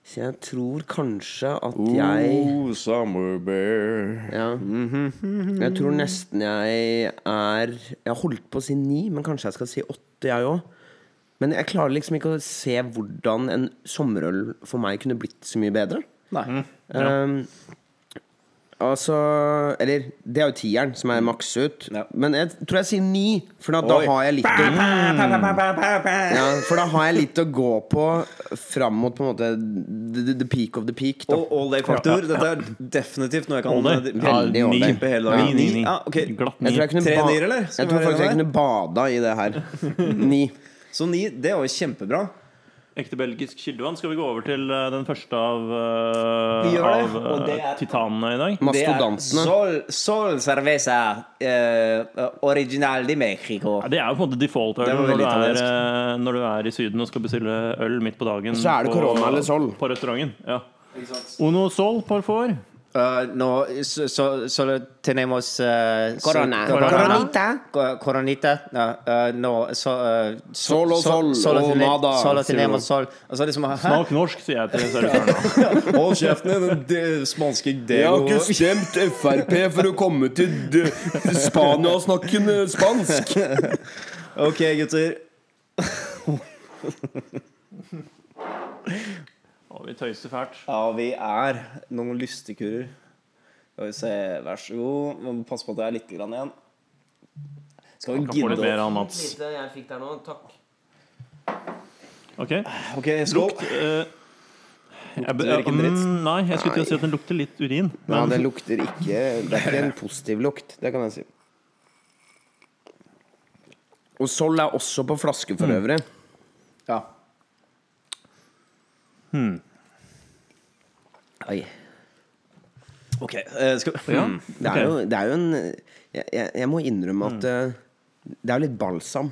Så jeg tror kanskje at jeg Ooh, summer bear. Ja. Jeg tror nesten jeg er Jeg har holdt på å si ni, men kanskje jeg skal si åtte, jeg òg. Men jeg klarer liksom ikke å se hvordan en sommerøl for meg kunne blitt så mye bedre. Nei. Um, Altså Eller, det er jo tieren som er maks ut. Ja. Men jeg tror jeg sier ni, for da, da har jeg litt å ja, For da har jeg litt å gå på fram mot på en måte the, the peak of the peak. Da. Og all day-faktor. Dette er definitivt noe jeg kan holde Ja, Veldig day. Hele dagen. Ni, ni, Ni? ni. Ja, ok. Glatt Jeg ni. tror jeg kunne, Tre ba nier, eller? Skal jeg tror faktisk jeg kunne bada i det her. Ni. Så ni, det var jo kjempebra. Ekte belgisk kildevann. Skal vi gå over til eh, den første av, uh, det, av uh, er- titanene i dag? Mastodantene. Sol, sol cerveza uh, original de Mexico. Ja, det er jo på en måte default-øl når, når du er i Syden og skal bestille øl midt på dagen. Så er det korona eller Sol. På restauranten. Ja. Uno Sol, por favor. Uh, no, so, so, solo tenemos uh, Corona. so- Coronita. Co- Coronita. No, uh, no so, Sol og sol, solo og nada, Solo tenemos sol. Altså liksom? Smak norsk, sier jeg til servitøren. Hold kjeften din, den spanske deo. Jeg har ikke stemt Frp for å komme til, til Spania og snakke spansk. Ok, gutter. Å, vi tøyser fælt. Ja, vi er noen lystekurer. Skal vi se, vær så god. Vi må passe på at det er litt grann igjen. Skal vi gidde få litt mer av Mats. jeg fikk der nå, takk. Ok. Ok, skål. Lukt eh, jeg, Lukter ikke en dritt. mm, Nei, jeg skulle til å si at den lukter litt urin. Ja, Men det lukter ikke Det er ikke en positiv lukt, det kan jeg si. Og Sol er også på flaske for øvrig. Ja. Oi. Ok, eh, skal ja, Hmm. Det er, jo, det er jo en jeg, jeg, må innrømme at mm. det er jo litt balsam.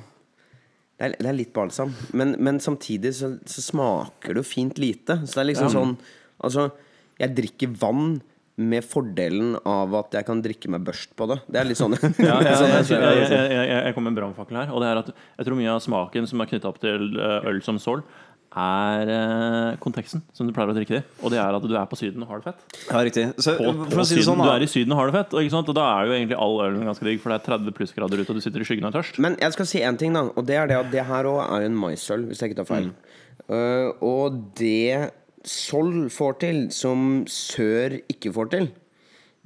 Det er, det er litt balsam, men, men samtidig så, så smaker det jo fint lite. Så det er liksom sånn Altså, jeg drikker vann med fordelen av at jeg kan drikke meg børst på det. Det er litt sånn. ja, jeg, sånn jeg, jeg jeg, jeg, kom med en brannfakkel her. Og det er at jeg tror mye av smaken som er knytta opp til eh, øl som Sol, er eh, konteksten som du pleier å drikke det i. Og det er at du er på Syden og har det fett. Ja, riktig. Så, På, for på å si det syden, sånn, du da. er i Syden og har det fett, og, ikke sant? og da er jo egentlig all ølen ganske digg, for det er 30 plussgrader ute, og du sitter i skyggen og er tørst. Men jeg skal si én ting, da. Og det er det at det her òg er jo en maisøl, hvis jeg ikke tar feil. Uh, og det Sol får til, som Sør ikke får til,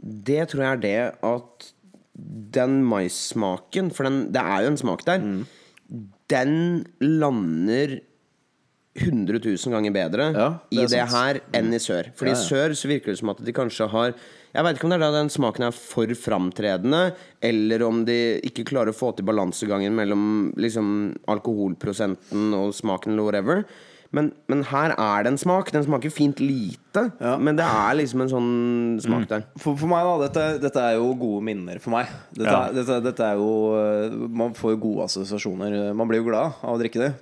det tror jeg er det at den maissmaken For den, det er jo en smak der. Den lander 100 000 ganger bedre Ja, det i det sant. her enn i sør. For i Ja, ja. sør så virker det som at de kanskje har Jeg vet ikke om det er da den smaken er for framtredende, eller om de ikke klarer å få til balansegangen mellom liksom alkoholprosenten og smaken eller whatever. Men, men her er det en smak. Den smaker fint lite, men det er liksom en sånn smak der. For, for meg, da. Dette, dette er jo gode minner for meg. Dette, dette, dette er jo eh, Man får jo gode assosiasjoner. Man blir jo glad av å drikke det.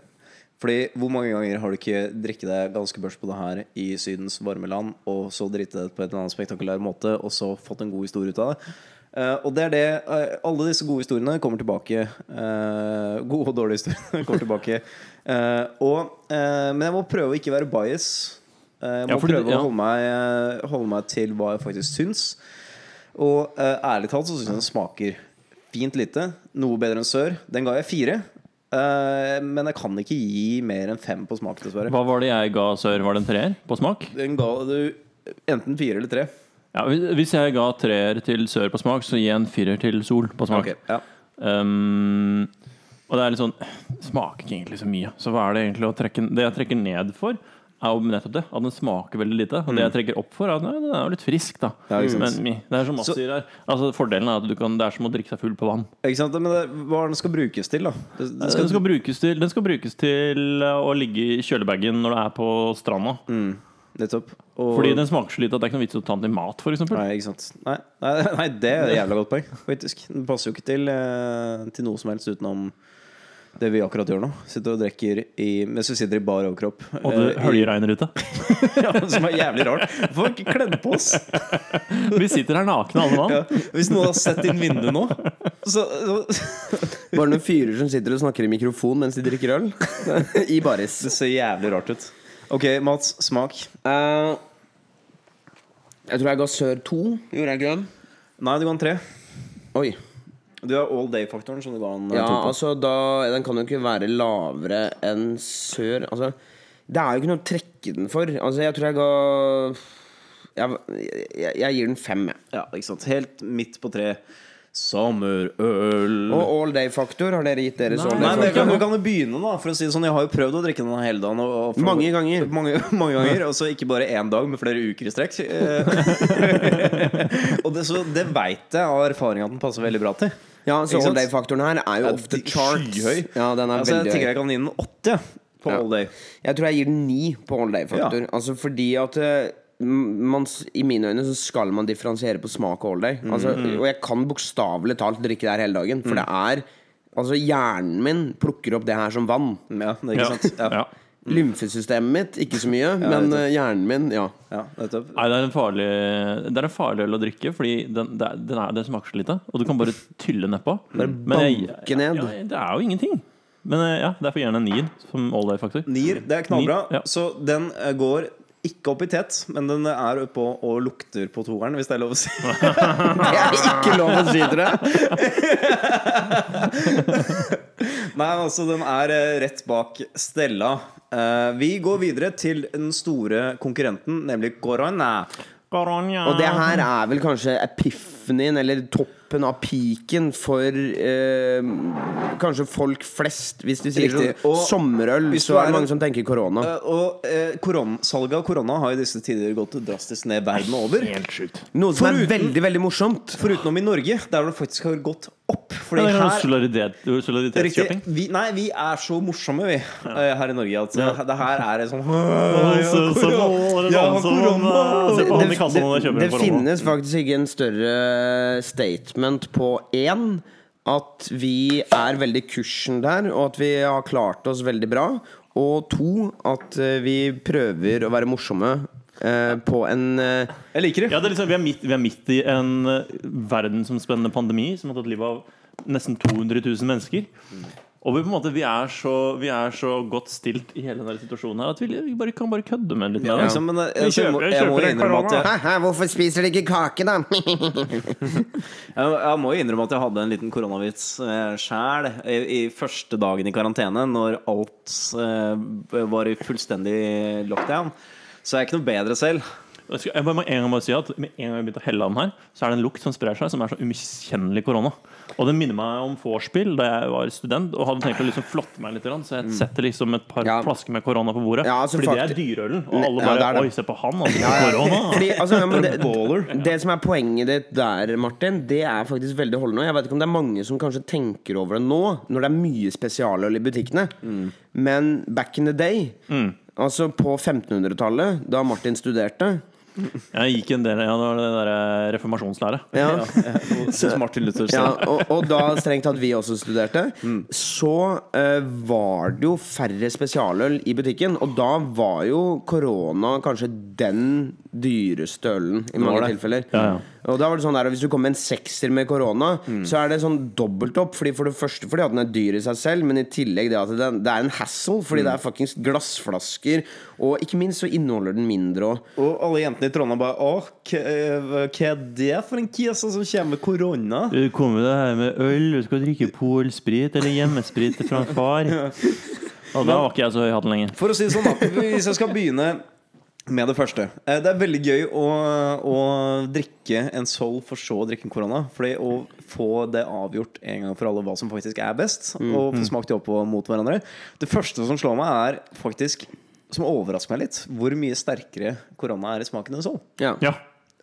Fordi hvor mange ganger har du ikke drikket deg ganske børst på det her i Sydens varme land, og så drite det på en eller annen spektakulær måte, og så fått en god historie ut av det? Uh, og det er det uh, Alle disse gode historiene kommer tilbake. Uh, gode og dårlige historiene kommer tilbake. Og, men jeg må prøve å ikke være bias. Jeg må Ja, prøve prøve ja. å holde meg, holde meg til hva jeg faktisk syns. Og ærlig talt så syns jeg den smaker fint lite. Noe bedre enn Sør. Den ga jeg fire. Eh, men jeg kan ikke gi mer enn fem på smak, dessverre. Hva var det jeg ga Sør? Var det en treer på smak? Den ga du enten fire eller tre. Ja, hvis jeg ga treer til Sør på smak, så gir jeg en firer til Sol på smak. Okay, ja. Um, og det er litt sånn Smaker ikke egentlig så mye. Så hva er det egentlig å trekke Det jeg trekker ned for, er jo nettopp det. At den smaker veldig lite. Og det jeg trekker opp for, er at nei, den er jo litt frisk, da. Mm. Ja, ikke sant. Men det er som Mats Så- sier her. Altså, fordelen er at du kan, det er som å drikke seg full på vann. Ikke sant? Men det, hva er den skal brukes til, da? Det, det Den skal, skal, brukes til, den skal brukes til uh, å ligge i kjølebagen når du er på stranda. Mm. nettopp. Og, Fordi den smaker så lite at det er ikke noe vits i å ta den til mat, f.eks. Nei, ikke sant. Nei, nei, nei, det er et jævla godt poeng, faktisk. Den passer jo ikke til, eh, til noe som helst utenom det vi akkurat gjør nå. Sitter og drikker i, mens vi sitter i bar overkropp. Og det eh, høljeregner ute. ja, som er jævlig rart. Får ikke kledd på oss? Vi sitter her nakne alle mann. Ja, hvis noen har sett inn vinduet nå, så, så Bare noen fyrer som sitter og snakker i mikrofon mens de drikker øl. I baris. Det ser jævlig rart ut. Ok, Mats. Smak. Uh, jeg tror jeg ga Sør to. Gjorde jeg grønn? Nei, du ga en tre. Oi. Du har all day-faktoren, som du ga en eh, Ja, to på. altså da Den kan jo ikke være lavere enn Sør. Altså, det er jo ikke noe å trekke den for. Altså, jeg tror jeg ga jeg, jeg, jeg gir den fem, jeg. Ja, ikke sant. Helt midt på tre. Sommerøl. Og all day-faktor, har dere gitt deres all Nei, men jeg kan, jeg kan jo begynne, da. For å si det sånn Jeg har jo prøvd å drikke den hele dagen. Og, og Mange ganger. Mange, mange ganger Og så ikke bare én dag, men flere uker i strekk. Eh, og det, så det veit jeg av erfaring at den passer veldig bra til. Ja, så all day-faktoren her er jo Ja, off the charts. skyhøy. Ja, den er Altså, jeg veldig tenker høy. jeg kan gi den åtte på Ja. all day. Jeg tror jeg gir den ni på all day-faktor. Altså fordi at eh, man, I mine øyne så skal man differensiere på smak og all day. Altså, og jeg kan bokstavelig talt drikke det her hele dagen. For det er Altså, hjernen min plukker opp det her som vann. Ja, det er ikke Ja. sant? Ja. Ja. Lymfesystemet mitt ikke så mye, men eh, hjernen min, ja. Ja, nettopp. Nei, det er en farlig Det er en farlig øl å drikke, fordi den, det, er, den, er, den smaker så lite. Og du kan bare tylle nedpå. Bare banke ned. Ja, det er jo ingenting. Men eh, ja, derfor gjerne en nier som all day-faktor. Nier, det er knallbra. Nier, ja. Så den eh, går ikke opp i tet, men den er oppå og, og lukter på toeren, hvis det er lov å si. Det er ikke lov å si til det Nei, altså, den er eh, rett bak Stella. Eh, vi går videre til den store konkurrenten, nemlig Corona. Og det her er vel kanskje epiphanien, eller toppen av piken, for eh, kanskje folk flest. Hvis du sier Riktig. sånn Og sommerøl, hvis du så er er det en- mange som tenker korona. Eh, og eh, koron salget av korona har i disse tider gått drastisk ned verden over. Helt sjukt. Noe som er foruten- veldig, veldig morsomt. Forutenom i Norge, der det faktisk har gått opp. Fordi Ja, det er her sånn solidaritet, Riktig. Vi, nei, vi er så morsomme, vi, eh, her i Norge, at eh, det her er en sånn Så- så måler korona, Ja, sånn som, korona. eh, Se på han i Det, kassa når jeg det, kjøper det finnes faktisk ikke en større statement på én at vi er veldig kursen der, og at vi har klart oss veldig bra. Og to at eh, vi prøver å være morsomme eh, på en eh, Jeg liker det. Ja, det er liksom, vi, er midt, vi er midt i en eh, verdensomspennende pandemi som har tatt livet av nesten 200 000 mennesker. Og vi, på en måte, vi, er så, vi er så godt stilt i hele denne situasjonen her at vi, vi bare, kan bare kødde med litt. Ja, Med liksom, men jeg, jeg, kjøper- jeg må innrømme at jeg. Hæ, hvorfor spiser de ikke kake, da? jeg, jeg må innrømme at jeg hadde en liten koronavits eh, sjæl i, i første dagen i karantene, når alt eh, var i fullstendig lockdown. Så jeg er ikke noe bedre selv. Jeg må en gang bare si at Med en gang jeg begynte å helle den her, så er det en lukt som sprer seg, som er så umiskjennelig korona. Og det minner meg om vorspiel da jeg var student og hadde tenkt å liksom flotte meg litt. Så jeg setter liksom et par Mm. Ja. flasker med korona på bordet. Ja, altså fordi det er dyreølen. Og alle Ja, bare det er det. Oi, se på han, han drikker korona. Fordi, altså, ja, det, det som er poenget ditt der, Martin, det er faktisk veldig holdende. Jeg vet ikke om det er mange som kanskje tenker over det nå, når det er mye spesialøl i butikkene. Men back in the day, altså på 1500-tallet, da Martin studerte Jeg gikk en del ja, det var det der eh, reformasjonslære. ja, ja Martin Luther ja, og, og da strengt tatt vi også studerte, så uh, var det jo færre spesialøl i butikken. Og da var jo korona kanskje den dyreste ølen i mange tilfeller. Ja, ja. Og da var det sånn der, Hvis du kommer med en sekser med korona, så er det sånn dobbelt opp. Fordi For det første fordi at den er dyr i seg selv, men i tillegg det at det, det er en hassle. Fordi det er fuckings glassflasker. Og ikke minst så inneholder den mindre òg. Og alle jentene i Trondheim bare Å, hva eh, er det for en kisa som kommer med korona? Du kommer det her med øl, du skal drikke polsprit eller hjemmesprit fra en far. Og da var ikke jeg så høy hatt hatten lenger. For å si det sånn, da. Hvis jeg skal begynne med det første. Eh, Det er veldig gøy å, å drikke en Sol for så å drikke en korona. Fordi å få det avgjort en gang for alle hva som faktisk er best, og få smakt de opp mot hverandre Det første som slår meg, er faktisk som overrasker meg litt, hvor mye sterkere korona er i smaken enn Sol. Ja. Ja.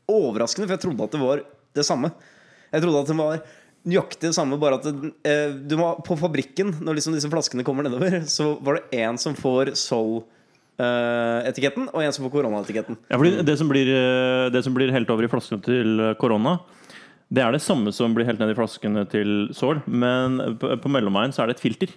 Overraskende, for jeg trodde at det var det samme. Jeg trodde at det var nøyaktig det samme, bare at det, eh, du var på fabrikken, når liksom disse flaskene kommer nedover, så var det én som får Sol-etiketten, og en som får koronaetiketten. Ja, fordi det som, blir, eh, det som blir helt over i flaskene til eh, korona, det er det samme som blir helt ned i flaskene til sål, men på, på mellomveien så er det et filter.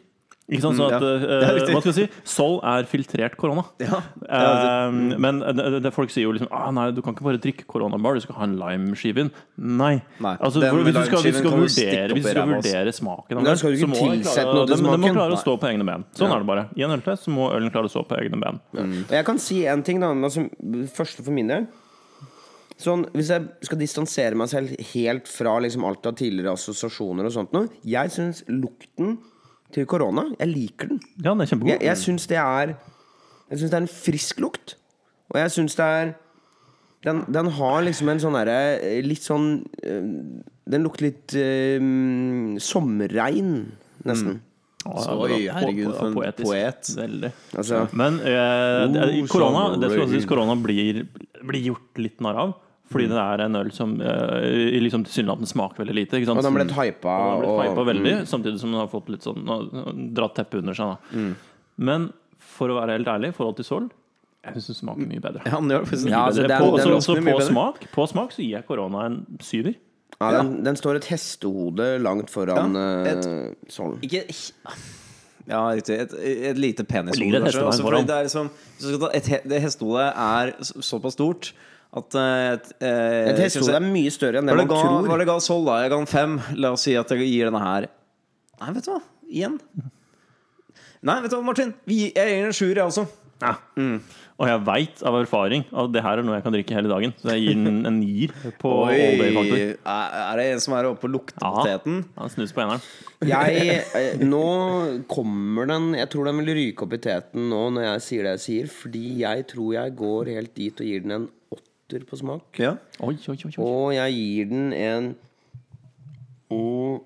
Ikke sant? Så Mm, at, ja. eh, riktig. hva skal jeg si? Sol er filtrert korona. Ja. Eh, men det, det, folk sier jo liksom ah, Nei, du kan ikke bare drikke koronabar, du skal ha en limeskive inn. Nei. Nei, Altså, den for hvis du skal, hvis du skal vurdere, hvis du skal vurdere smaken av den, skal du ikke så må den tilsette klare- noe til den må klare å stå på egne ben. Sånn er det bare. I en øltest så må ølen klare å stå på egne ben. Mm. jeg kan si en ting, da. Altså, første for min del. Sånn, hvis jeg skal distansere meg selv helt fra liksom alt av tidligere assosiasjoner og sånt noe Jeg syns lukten til korona Jeg liker den. Ja, den er kjempegod. Jeg, jeg syns det er Jeg syns det er en frisk lukt. Og jeg syns det er Den, den har liksom en sånn derre eh, Litt sånn eh, Den lukter litt eh, sommerregn, nesten. Ja, Oi, herregud, for en poetisk. poet. Veldig. Altså, Men eh, Oh, korona, det skal også sies korona blir, blir gjort litt narr av. Fordi det er en øl som uh, liksom tilsynelatende smaker veldig lite. Ikke sant? og den ble hypa. Og den har blitt og- veldig, samtidig som den har fått litt sånn uh, dratt teppet under seg. Da. Men for å være helt ærlig, i forhold til Sol, jeg syns den smaker mye bedre. Ja, den gjør faktisk. Ja, altså, Bedre. den- på, den så, lukter så mye på, bedre. smak, på smak så gir jeg korona en syver. Ja, den, den står et hestehode langt foran Ja, et- uh, Sol. Ikke Ja, riktig. Et, et lite penishode. Kanskje. Altså, foran. det er liksom, et, det hestehodet er såpass stort at eh, et, eh, Et hestehode er mye større enn det man ga, tror. hva det ga Sol, da? Jeg ga den fem. La oss si at jeg gir denne her Nei, vet du hva? Igjen. Nei, vet du hva, Martin? Vi, jeg gir den en sjuer, jeg også. Og jeg veit av erfaring at det her er noe jeg kan drikke hele dagen. Så jeg gir den en nier på all day factor. er er det en som er oppe og lukter Ja. poteten? Han snus på eneren. Jeg, eh, nå kommer den Jeg tror den vil ryke opp i teten nå når jeg sier det jeg sier, fordi jeg tror jeg går helt dit og gir den en åtter på smak. Ja. Oi, oi, oi, oi. Og jeg gir den en mm,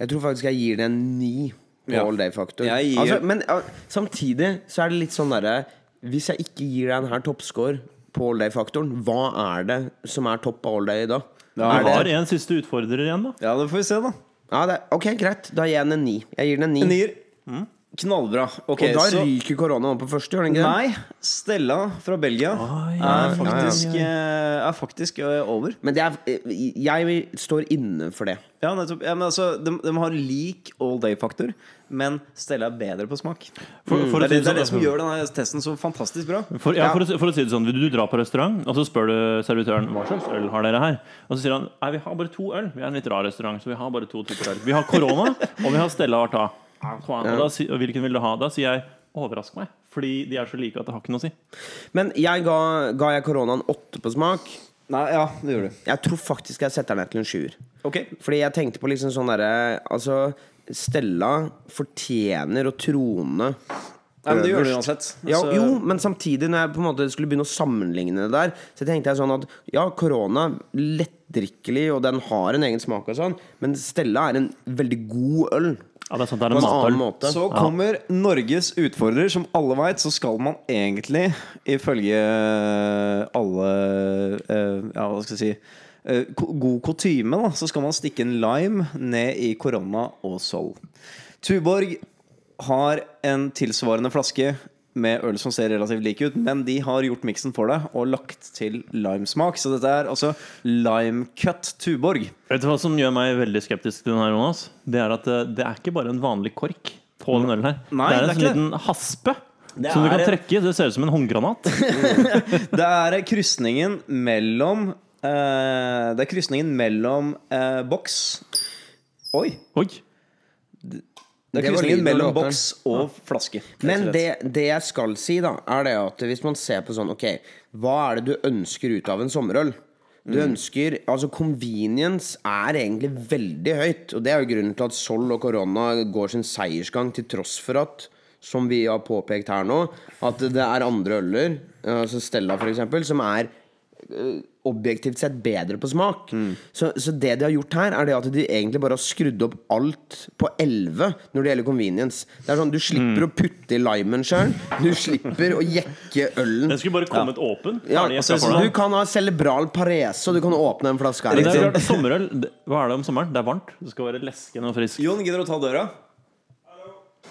Jeg tror faktisk jeg gir den en ni på Ja. all day-faktor. Jeg gir- Altså, men ja, samtidig så er det litt sånn derre Hvis jeg ikke gir den her toppscore på all day-faktoren, hva er det som er topp av all day da? Ja, er Vi det, har en siste utfordrer igjen, da. ja, det får vi se, da. ja, det, ok, greit. Da gir jeg den en ni. Jeg gir den en ni. En nier. Knallbra. Okay, Og da så ryker korona opp på første, gjør den ikke? Nei, Stella fra Belgia Ai, er ai, faktisk, ja. er faktisk eh, over. Men det er, jeg står inne for det. Ja, nettopp. Ja, men altså, de, de har lik all day-faktor, men Stella er bedre på smak. For, for, det, er det, det er det det som sånn, gjør denne testen så fantastisk bra. for, ja, for, å, for å si det sånn, du drar på restaurant, og så spør du servitøren hva slags øl har dere her. Og så sier han nei, vi har bare to øl. Vi er en litt rar restaurant, så vi har bare to typer øl. Vi har korona, og vi har Stella Arta. Og, da, si- og hvilken vil du ha? Da sier jeg overrask meg. Fordi de er så like at det har ikke noe å si. Men jeg ga, ga jeg koronaen åtte på smak. Nei, ja, det gjør du. Jeg tror faktisk jeg setter den ned til en sjuer. Ok. Fordi jeg tenkte på liksom sånn derre Altså, Stella fortjener å trone Nei, men det gjør du øverst. uansett. Ja, Så- jo, men samtidig, når jeg på en måte skulle begynne å sammenligne det der, så tenkte jeg sånn at ja, korona lettdrikkelig, og den har en egen smak og sånn, men Stella er en veldig god øl. Ja, det er sant, det er På en en annen måte. Så kommer Norges utfordrer. Som alle veit, så skal man egentlig, ifølge alle eh, Ja, hva skal jeg si eh, God kutyme, da, så skal man stikke en lime ned i korona og Sol. Tuborg har en tilsvarende flaske med øl som ser relativt like ut, men de har gjort miksen for deg og lagt til limesmak. Så dette er altså lime cut Tuborg. Vet du hva som gjør meg veldig skeptisk til den her, Jonas? Det er at det, det er ikke bare en vanlig kork på den ølen her. Nei, det er en det er sånn liten haspe Det som du kan trekke. Det ser ut som en håndgranat. Det er krysningen mellom uh, Det er krysningen mellom uh, boks Oi! Oi. Det er krysningen mellom boks og flaske. Men det, det jeg skal si, da, er det at hvis man ser på sånn Ok, hva er det du ønsker ut av en sommerøl? Du ønsker Altså, convenience er egentlig veldig høyt. Og det er jo grunnen til at Sol og Korona går sin seiersgang, til tross for at som vi har påpekt her nå, at det er andre øler, altså Stella eksempel, som er objektivt sett bedre på smak. Så, så det de har gjort her, er det at de egentlig bare har skrudd opp alt på 11 når det gjelder convenience. Det er sånn, Du slipper å putte i limen sjøl. Du slipper å jekke ølen. Den skulle bare kommet åpen. Ja, altså, du kan ha cerebral parese, og du kan åpne en flaske her. Det er Liksom. klart, sommerøl, hva er det om sommeren? Det er varmt. Det skal være leskende og friskt. Jon, gidder du å ta døra?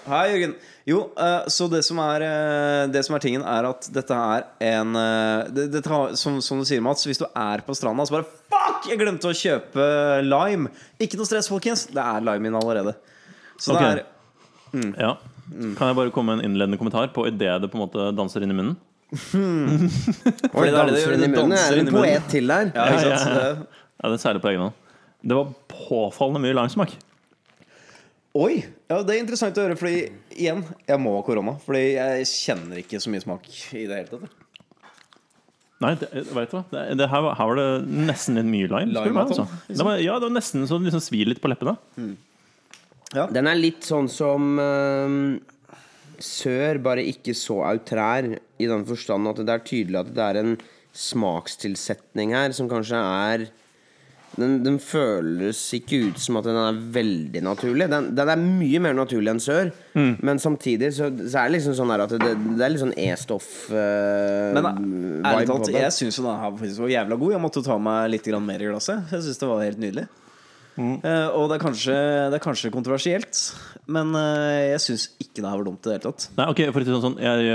Hei, Jørgen. Jo, eh, så det som, er, eh, det som er tingen, er at dette er en eh, det, det tar, som, som du sier, Mats, hvis du er på stranda, så bare Fuck! Jeg glemte å kjøpe lime. Ikke noe stress, folkens. Det er lime inne allerede. Så okay. det er Ja. Kan jeg bare komme med en innledende kommentar på idet det på en måte danser inn i munnen? Oi, det det det danser inn i det munnen. Er det en poet til der? Ja, Ja, ja, Ja, det er særlig på egen hånd. Det var påfallende mye limesmak. Oi! Ja, det er interessant å høre, fordi igjen, jeg må ha korona. Fordi jeg kjenner ikke så mye smak i det hele tatt. Nei, det, vet du hva? Det, det her, var, her var det nesten litt mye lime. spør du meg, Lime, altså. det var, ja, det var nesten så det liksom svir litt på leppene. Den er litt sånn som uh, sør, bare ikke så outrær i den forstand at det er tydelig at det er en smakstilsetning her som kanskje er den, den føles ikke ut som at den er veldig naturlig. Den, den er mye mer naturlig enn sør, Mm. men samtidig så, så er det liksom sånn her at det, det er litt sånn E-stoff uh, Men ærlig talt, jeg syns jo den her faktisk var jævla god. Jeg måtte ta meg litt mer i glasset. Jeg syns det var helt nydelig. Eh, og det er, kanskje, det er kanskje kontroversielt, men uh, jeg syns ikke det her var dumt i det hele tatt. Nei, ok, for å si sånn Jeg,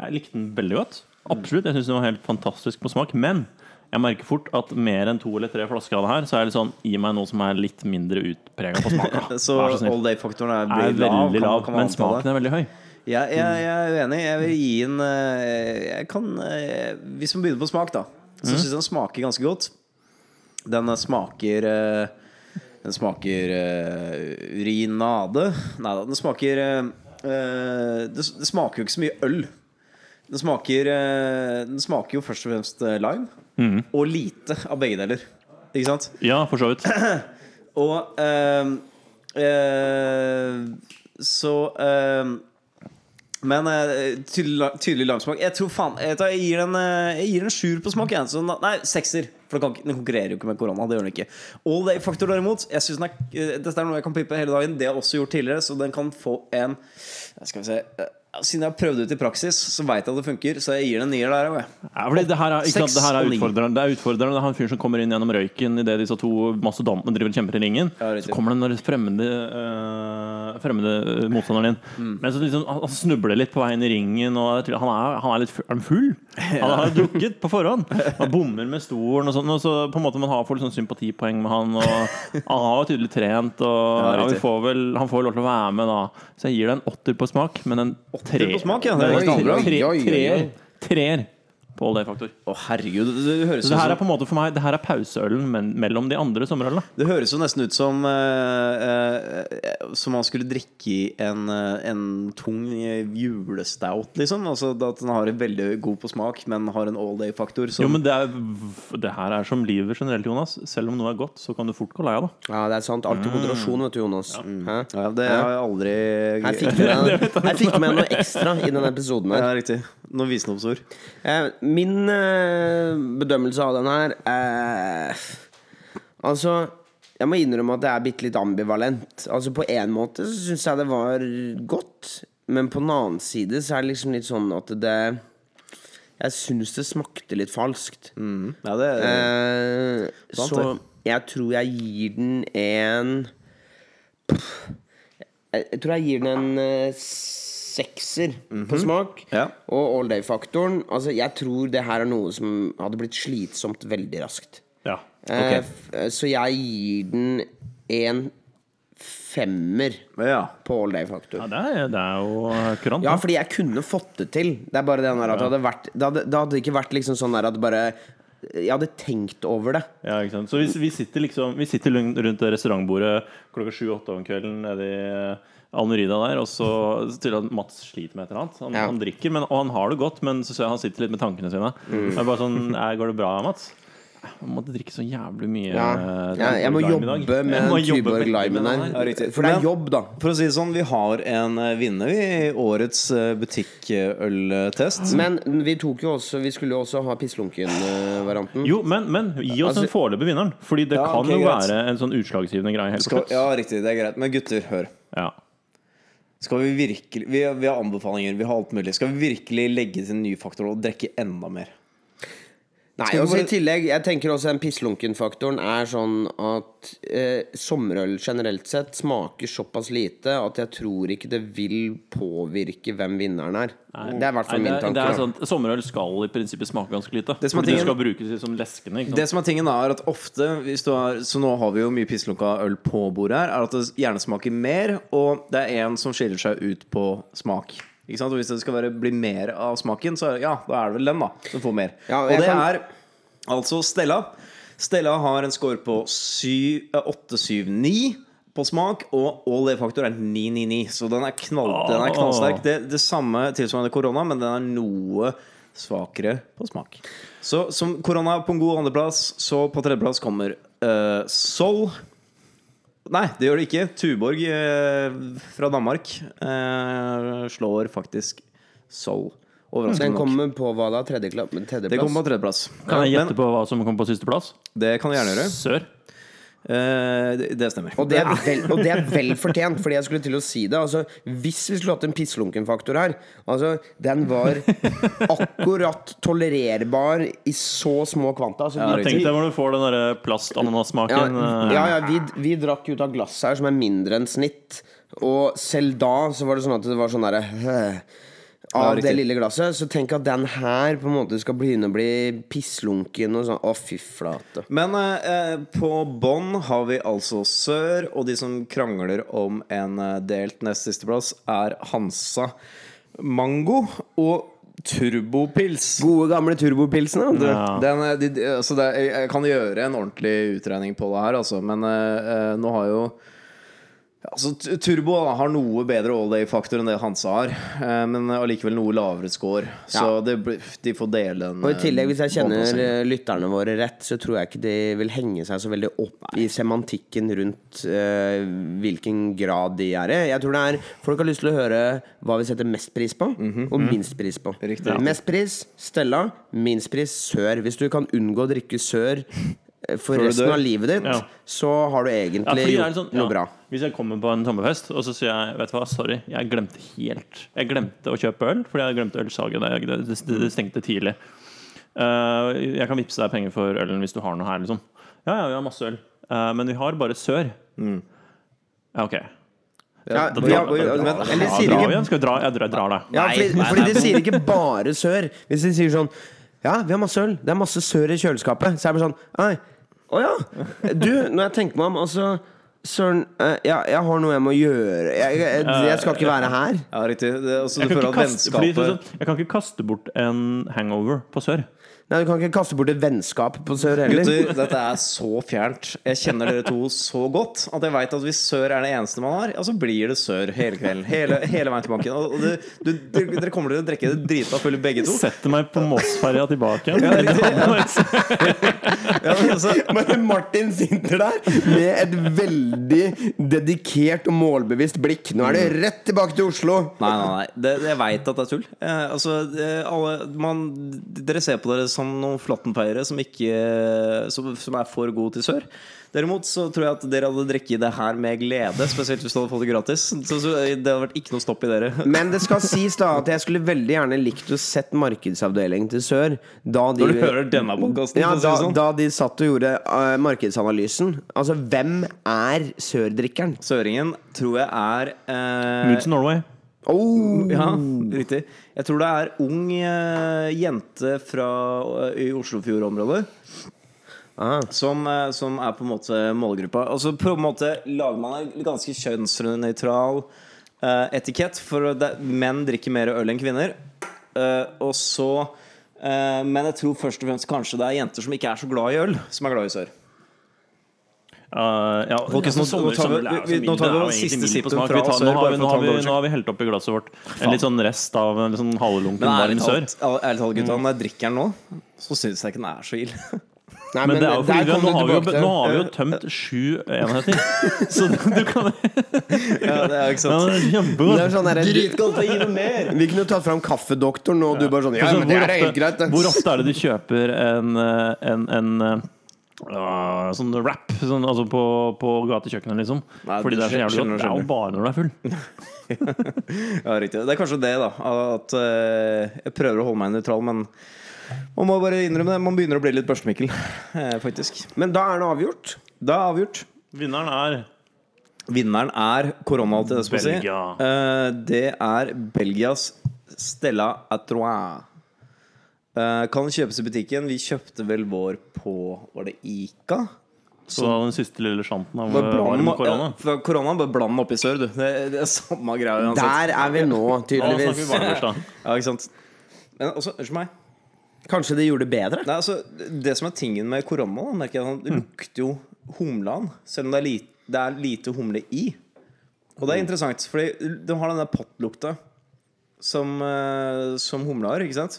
jeg likte den veldig godt. Absolutt. Jeg syns den var helt fantastisk på smak. Men jeg merker fort at mer enn to eller tre flasker av det her, så er det litt sånn Gi meg noe som er litt mindre utprega på smak. Så så all day-faktoren er, Er veldig lav, kan lav, kan men smaken er veldig høy. Jeg, jeg, jeg er uenig. Jeg vil gi en eh, Jeg kan eh, Hvis man begynner på smak, da, så syns jeg den smaker ganske godt. Den eh, smaker Den smaker uh, urinade. Nei da, den smaker eh, det, det smaker jo ikke så mye øl. Den smaker, den smaker jo først og fremst eh, lime. Og lite av begge deler. Ikke sant? Ja, for så vidt. Og ehm, eh, Så ehm, Men eh, tydelig, tydelig langsmak. Jeg tror faen Jeg, tar, jeg gir den eh, Jeg gir den sjuer på smak. Jeg. Så, nei, sekser. For den, kan, den konkurrerer jo ikke med korona. Det gjør den ikke. All day Factor derimot jeg synes den er, Dette er noe jeg kan pippe hele dagen. Det har jeg også gjort tidligere, så den kan få en Skal vi se Siden jeg har prøvd det ut i praksis, så veit jeg at det funker. Så jeg gir den en nier der òg. Ja, fordi det her er, ikke sant, det her er og utfordrende. Det er utfordrende Det er han fyren som kommer inn gjennom røyken idet disse to mastodantene driver og kjemper i ringen. Ja, så kommer den fremmede, øh, fremmede motstanderen din. Mm. Men så liksom, han snubler litt på veien i ringen. Og han er, han er litt fu- er han full. Han har drukket på forhånd. Han bommer med stolen og sånn. Og så på en måte man har får litt sånn sympatipoeng med han. Og han har jo tydelig trent, og Ja, ja, vi får vel, han får vel lov til å være med da. Så jeg gir det en åtter på smak, men en er. Treer. Treer på all day-faktor. Å, herregud. Det, det, høres Så det her er på en måte for meg Det her er pauseølen men, mellom de andre sommerølene. det høres jo nesten ut som eh, eh, Som man skulle drikke i en, eh, en tung eh, julestout, liksom. Altså At den har en veldig god på smak, men har en all day-faktor. Jo, men det, er, det her er som livet generelt, Jonas. Selv om noe er godt, så kan du fort gå lei av det. Ja, det er sant. Alltid i moderasjon, vet du, Jonas. Hæ? ja, det har jeg aldri Her fikk du med, med noe ekstra i denne episoden her. Ja, riktig. Noen visdomsord. Eh, min eh, bedømmelse av den her eh, Altså, jeg må innrømme at det er bitte litt ambivalent. Altså, på en måte så syns jeg det var godt, men på den annen side så er det liksom litt sånn at det Jeg syns det smakte litt falskt. Ja, det Eh, Sant så det. jeg tror jeg gir den en jeg, jeg tror jeg gir den en sekser på smak. Ja. Og all day-faktoren. Altså, jeg tror det her er noe som hadde blitt slitsomt veldig raskt. Ja. Okay. eh, så jeg gir den en femmer ja. på all day-faktor. Ja, det er, det er jo kurant. Ja, fordi jeg kunne fått det til. Det er bare det at det hadde vært Det hadde, det hadde ikke vært liksom sånn der at bare Jeg hadde tenkt over det. Ja, ikke sant? Så vi, vi sitter liksom Vi sitter rundt restaurantbordet klokka sju-åtte om kvelden nede i Almerida der, og så til at Mats sliter med et eller annet. Han, Ja. han drikker, men, og han har det godt, men så ser jeg han sitter litt med tankene sine. Mm. Er bare sånn «Eh, Går det bra, Mats? Jeg måtte drikke så jævlig mye. Ja. Ja, Jeg, jeg må jobbe med Jeg må jobbe Tuborg Limen her. Ja. For det er jobb, da. For å si det sånn, vi har en eh, vinner i årets eh, butikkøltest. Men vi tok jo også Vi skulle jo også ha Pisslunken-varianten. Jo, men, men gi oss Altså- den foreløpige vinneren. Fordi det Ja, kan ok, jo greit. være en sånn utslagsgivende greie helt Skal, ja, riktig. Det er greit. Men gutter, hør. Ja. Skal vi virkelig vi, har anbefalinger, vi har alt mulig. Skal vi virkelig legge til nye faktorer og drikke enda mer? Nei, og bare- I tillegg, jeg tenker også den pisslunken-faktoren er sånn at eh, sommerøl generelt sett smaker såpass lite at jeg tror ikke det vil påvirke hvem vinneren er. Det er i hvert fall min tanke. det er sånn, Sommerøl skal i prinsippet smake ganske lite. Det som er Fordi det skal brukes som leskende. Ikke sant? Det som er tingen er at ofte hvis du har, Så nå har vi jo mye pisslunka øl på bordet her. Er at det gjerne smaker mer, og det er en som skiller seg ut på smak. Ikke sant? Og hvis det skal være, bli mer av smaken, så ja, da er det vel den da som får mer. Ja, og det kan- er altså Stella. Stella har en score på syv- eh, 879 på smak, og all E-faktor er 999. Så den er, knall, den er knallsterk. Det, det samme tilsvarende korona, men den er noe svakere på smak. Så som korona på en god andreplass, så på tredjeplass kommer uh, Sol. Nei, det gjør det ikke. Tuborg eh, fra Danmark eh, slår faktisk Soul. Den Overraskende nok. kommer på hva da? Tredjeplass? Det kommer på tredjeplass. Kan jeg gjette på hva som kommer på sisteplass? det kan du gjerne gjøre. Sør. Eh, det, det stemmer. Og det, er vel, og det er vel fortjent, fordi jeg skulle til å si det. Altså, hvis vi skulle hatt en pisslunken-faktor her altså, Den var akkurat tolererbar i så små kvanta. Altså, Ja, Tenk deg hvor du får den der ja, plastananassmaken. ja, ja vi, vi drakk ut av glass her som er mindre enn snitt. Og selv da så var det sånn at det var sånn derre øh, Av det det, lille glasset. Så tenk at den her på en måte skal begynne å bli pisslunken og sånn. Å, fy flate. Men eh, på bånn har vi altså Sør, og de som krangler om en eh, delt nest sisteplass, er Hansa Mango og Turbopils. Gode, gamle turbopilsene. Ja. Den, eh, de, altså det, jeg jeg kan gjøre en ordentlig utregning på det her, altså, men eh, eh, nå har jo Altså, Turbo har noe bedre all day-faktor enn det Hansa har, eh, men allikevel noe lavere score. Så Ja. det, de får dele en Og i tillegg, hvis jeg eh, kjenner lytterne våre rett, så tror jeg ikke de vil henge seg så veldig opp i semantikken rundt uh, hvilken grad de er i. Jeg tror det er Folk har lyst til å høre hva vi setter mest pris på, og minst pris på. Mhm. Riktig. Mest pris Stella, minst pris Sør. Hvis du kan unngå å drikke Sør for resten av livet ditt, Ja. så har du egentlig ja, gjort sånn, ja, noe bra. Hvis jeg kommer på en sommerfest og så sier jeg Vet du hva, sorry, jeg glemte helt Jeg glemte å kjøpe øl fordi jeg glemte ølsalget. Det, det, det, stengte tidlig. Uh, jeg kan vippse deg penger for ølen hvis du har noe her. Liksom. Ja, ja, vi har masse øl. uh, men vi har bare Sør. Ja, ok. Ja, Da da, eller sier drar, ikke- igjen? Skal vi dra? Jeg drar, jeg drar deg. Ja, fordi, fordi de sier ikke bare sør. Hvis de sier sånn Ja, vi har masse øl. Det er masse sør i kjøleskapet. Så er det bare sånn Nei. Å ja. Du, når jeg tenker meg om, altså Søren, eh, ja, jeg har noe jeg må gjøre. Jeg, jeg, jeg skal ikke være her. Ja, riktig. Det, altså, Jeg du kan, føler ikke at kaste, fordi, sånn, jeg kan ikke kaste bort en hangover på Sør. Nei, Du kan ikke kaste bort et vennskap på sør heller. Gutter, dette er så fjernt. Jeg kjenner dere to så godt at jeg veit at hvis sør er det eneste man har, ja, så blir det sør hele kvelden. Hele, hele veien til banken. Og og du, du, dere kommer til å drikke det drita fulle begge to. Setter meg på Moss-ferja tilbake igjen. Ja, ja, altså, Men Martin sitter der med et veldig dedikert og målbevisst blikk. Nå er det rett tilbake til Oslo. Nei, nei, nei. Det, jeg veit at det er tull. Eh, altså, det, alle, man, dere ser på dere som noen flattenpeiere som, ikke, som, som er for gode til sør. Derimot så tror jeg at dere hadde drukket det her med glede, spesielt hvis du hadde fått det gratis. Så, så det hadde vært ikke noe stopp i dere. Men det skal sies da at jeg skulle veldig gjerne likt å sett markedsavdelingen til Sør. Da de, Når du hører denne podkasten, ja, da, sånn. da de satt og gjorde uh, markedsanalysen. Altså, hvem er sørdrikkeren? Søringen tror jeg er uh, Moods Norway. Oh, Ja, riktig. Jeg tror det er ung eh, jente fra eh, i Oslofjord-området. ah. Som, eh, som er på en måte målgruppa. Og så på en måte lager man en ganske kjønnsnøytral eh, etikett. For det, menn drikker mer øl enn kvinner. Eh, og så eh, Men jeg tror først og fremst kanskje det er jenter som ikke er så glad i øl, som er glad i sør. Uh, ja, Folkens, altså, nå- nå tar vi- jo så vi- nå tar vi jo den siste sippen fra Vi tar- Sør, Nå har vi- nå å har vi- nå har vi helt oppi glasset vårt en litt sånn rest av en litt sånn halvlunken varm sør. ærlig talt gutta, når jeg drikker den nå, så syns jeg ikke den er så ille. Nei, Men det er jo fordi vi, nå, har vi jo, nå har vi jo tømt sju enheter. Så du, kan Ja, det er jo ikke sant det er Det er sånn der, Dritgodt, gi noe mer! vi kunne tatt fram kaffedoktoren, og du bare sånn Ja, men det hvor er helt greit. Hvor ofte er det du kjøper en, eh, en, en eh, sånn rap sånn, altså på, på gatekjøkkenet, liksom? Nei, Fordi det er så jævlig godt. Det er jo bare når du er full. Ja, riktig. Det er kanskje det, da. At uh, jeg prøver å holde meg nøytral, men man må bare innrømme det. Man begynner å bli litt børstemikkel, eh, faktisk. Men da er det avgjort. Da er avgjort. Vinneren er Vinneren er korona, til det skal si. Belgia. Eh, det er Belgias Stella Atroin. Eh, kan kjøpes i butikken. Vi kjøpte vel vår på Var det Ica? så da den siste lille sjanten av Bare eh, varm korona. ja, korona bare bland den oppi sør, du. Det, det er samme greia uansett. Der er vi nå, Nå snakker vi tydeligvis. barnebursdag. Ja, ikke sant. Men også, unnskyld meg. Kanskje de gjorde det bedre? Nei, altså, det som er tingen med korona, da, merker jeg, at det lukter jo humlan. Selv om det er, lite, det er lite humle i. Og det er interessant, fordi du har den der pottlukta som, eh, som humle har, ikke sant?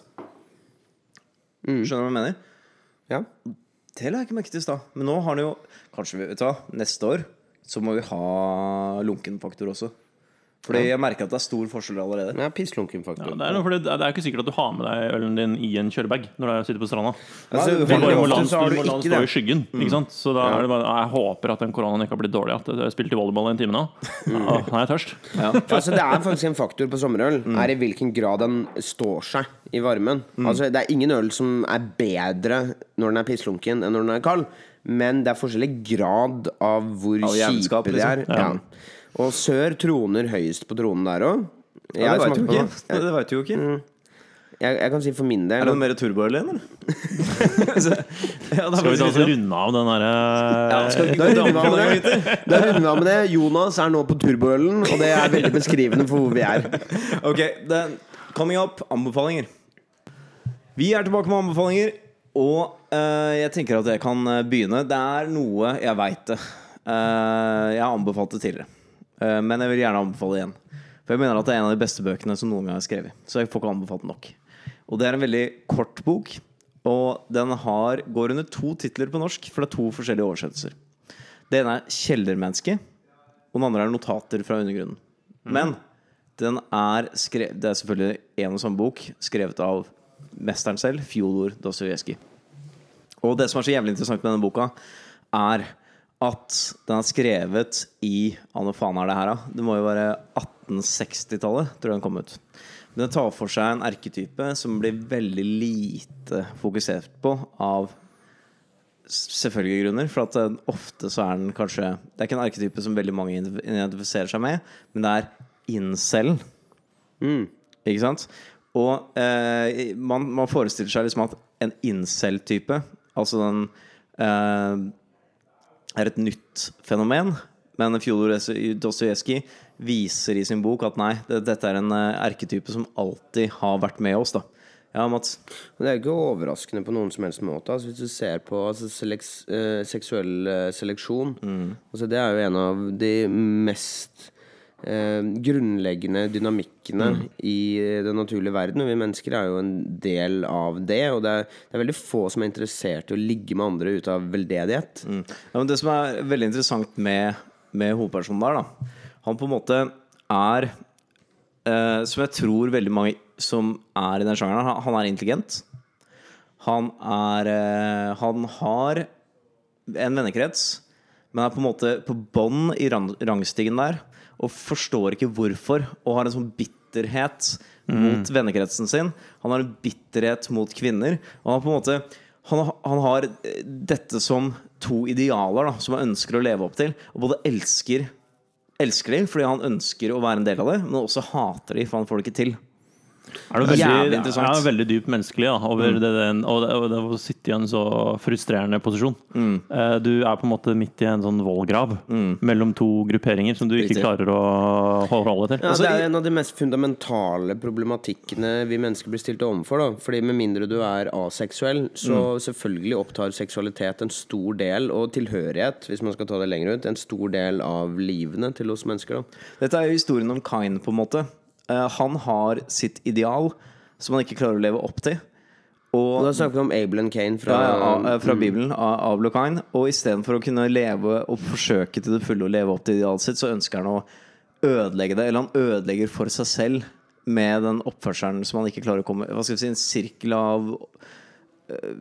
Skjønner du hva jeg mener? Ja. Det la jeg ikke merke til i stad. Men nå har han jo Kanskje vi vet du hva, neste år så må vi ha lunkenfaktor også. Fordi jeg merker at det er stor forskjell allerede. Ja, pisslunken faktor. Ja, det, er noe, fordi det er ikke sikkert at du har med deg ølen din i en kjørebag når du sitter på stranda. Altså, du må la den, stå i det. skyggen. Ikke sant? Så da er det bare Jeg håper at den koronaen ikke har blitt dårlig. At jeg spilte volleyball en time nå. Ja, nå er jeg tørst. Ja. Altså, det er faktisk en faktor på sommerøl. Er i hvilken grad den står seg i varmen. Altså, det er ingen øl som er bedre når den er pisslunken enn når den er kald. Men det er forskjellig grad av hvor jævelskap, kjipe de er. liksom. Ja. Og sør troner høyest på tronen der òg. Ja, det veit du jo ikke. Det vet du jo ikke. Jeg, jeg kan si for min del Er det noe mer igjen, eller? Så- ja, da Skal vi ta får oss runde av den derre Ja, skal vi Da gå runder vi av med det. Da runder vi av med det. Jonas er nå på turboølen, og det er veldig beskrivende for hvor vi er. Ok, det, coming up, anbefalinger. Vi er tilbake med anbefalinger, og uh, jeg tenker at jeg kan eh, begynne. Det er noe jeg veit det. Uh, jeg har anbefalt det tidligere, Eh, men jeg vil gjerne anbefale igjen. For jeg mener at det er en av de beste bøkene som noen gang er skrevet. Så jeg får ikke anbefalt den nok. Og det er en veldig kort bok, og den har, går under to titler på norsk, for det er to forskjellige oversettelser. Det ene er 'Kjellermenneske', og den andre er 'Notater fra undergrunnen'. Men den er skrevet Det er selvfølgelig en og samme bok, skrevet av mesteren selv, Fjodor Dostojevskij. Og det som er så jævlig interessant med denne boka, er at den er skrevet i Hva faen er det her, da? Det må jo være 1860-tallet, tror jeg den kom ut. Men den tar for seg en erketype som blir veldig lite fokusert på av selvfølgelig grunner. For at ofte så er den kanskje Det er ikke en arketype som veldig mange identifiserer seg med, men det er incel. Ikke sant? Og eh, man, man forestiller seg liksom at en incel-type, altså den eh, er et nytt fenomen. Men Fjodor Dostojevskij viser i sin bok at nei, det, dette er en eh, erketype som alltid har vært med oss. da Ja, Mats? Det er ikke overraskende på noen som helst måte. Altså, hvis du ser på altså, seleks, eh, seksuell eh, seleksjon altså, Det er jo en av de mest eh, grunnleggende dynamikkene i eh, den naturlige verden. Og vi mennesker er jo en del av det. Og det er, det er veldig få som er interessert i å ligge med andre ut av veldedighet. Ja, men det som er veldig interessant med, med hovedpersonen der, da Han på en måte er eh, Som jeg tror veldig mange som er i den sjangeren, han, han er intelligent. Han er eh, Han har en vennekrets, men er på en måte på bånn i rangstigen der. Og forstår ikke hvorfor, og har en sånn bitterhet mot vennekretsen sin. Han har en bitterhet mot kvinner. Og han på en måte han, han har eh, dette som to idealer da, som han ønsker å leve opp til. Og både elsker Elsker de fordi han ønsker å være en del av det, men også hater de, for han får det ikke til. Er det veldig, interessant. er veldig dypt menneskelig da, over det, den, og, det, og det å sitte i en så frustrerende posisjon. Eh, Du er på en måte midt i en sånn vollgrav mellom to grupperinger som du ikke klarer å holde til. Ja, Altså, det er en av de mest fundamentale problematikkene vi mennesker blir stilt overfor. Da. Fordi med mindre du er aseksuell, så selvfølgelig opptar seksualitet en stor del, og tilhørighet, hvis man skal ta det lenger ut, en stor del av livene til oss mennesker. Da. Dette er jo historien om Kain, på en måte. Eh, han har sitt ideal som han ikke klarer å leve opp til. Og da snakker vi om Abel and Kane fra, ja, ja, fra Bibelen, av Abel og Kain. Og istedenfor å kunne leve og forsøke til det fulle å leve opp til idealet sitt, så ønsker han å ødelegge det. Eller han ødelegger for seg selv med den oppførselen som han ikke klarer å komme Hva skal vi si, en sirkel av eh,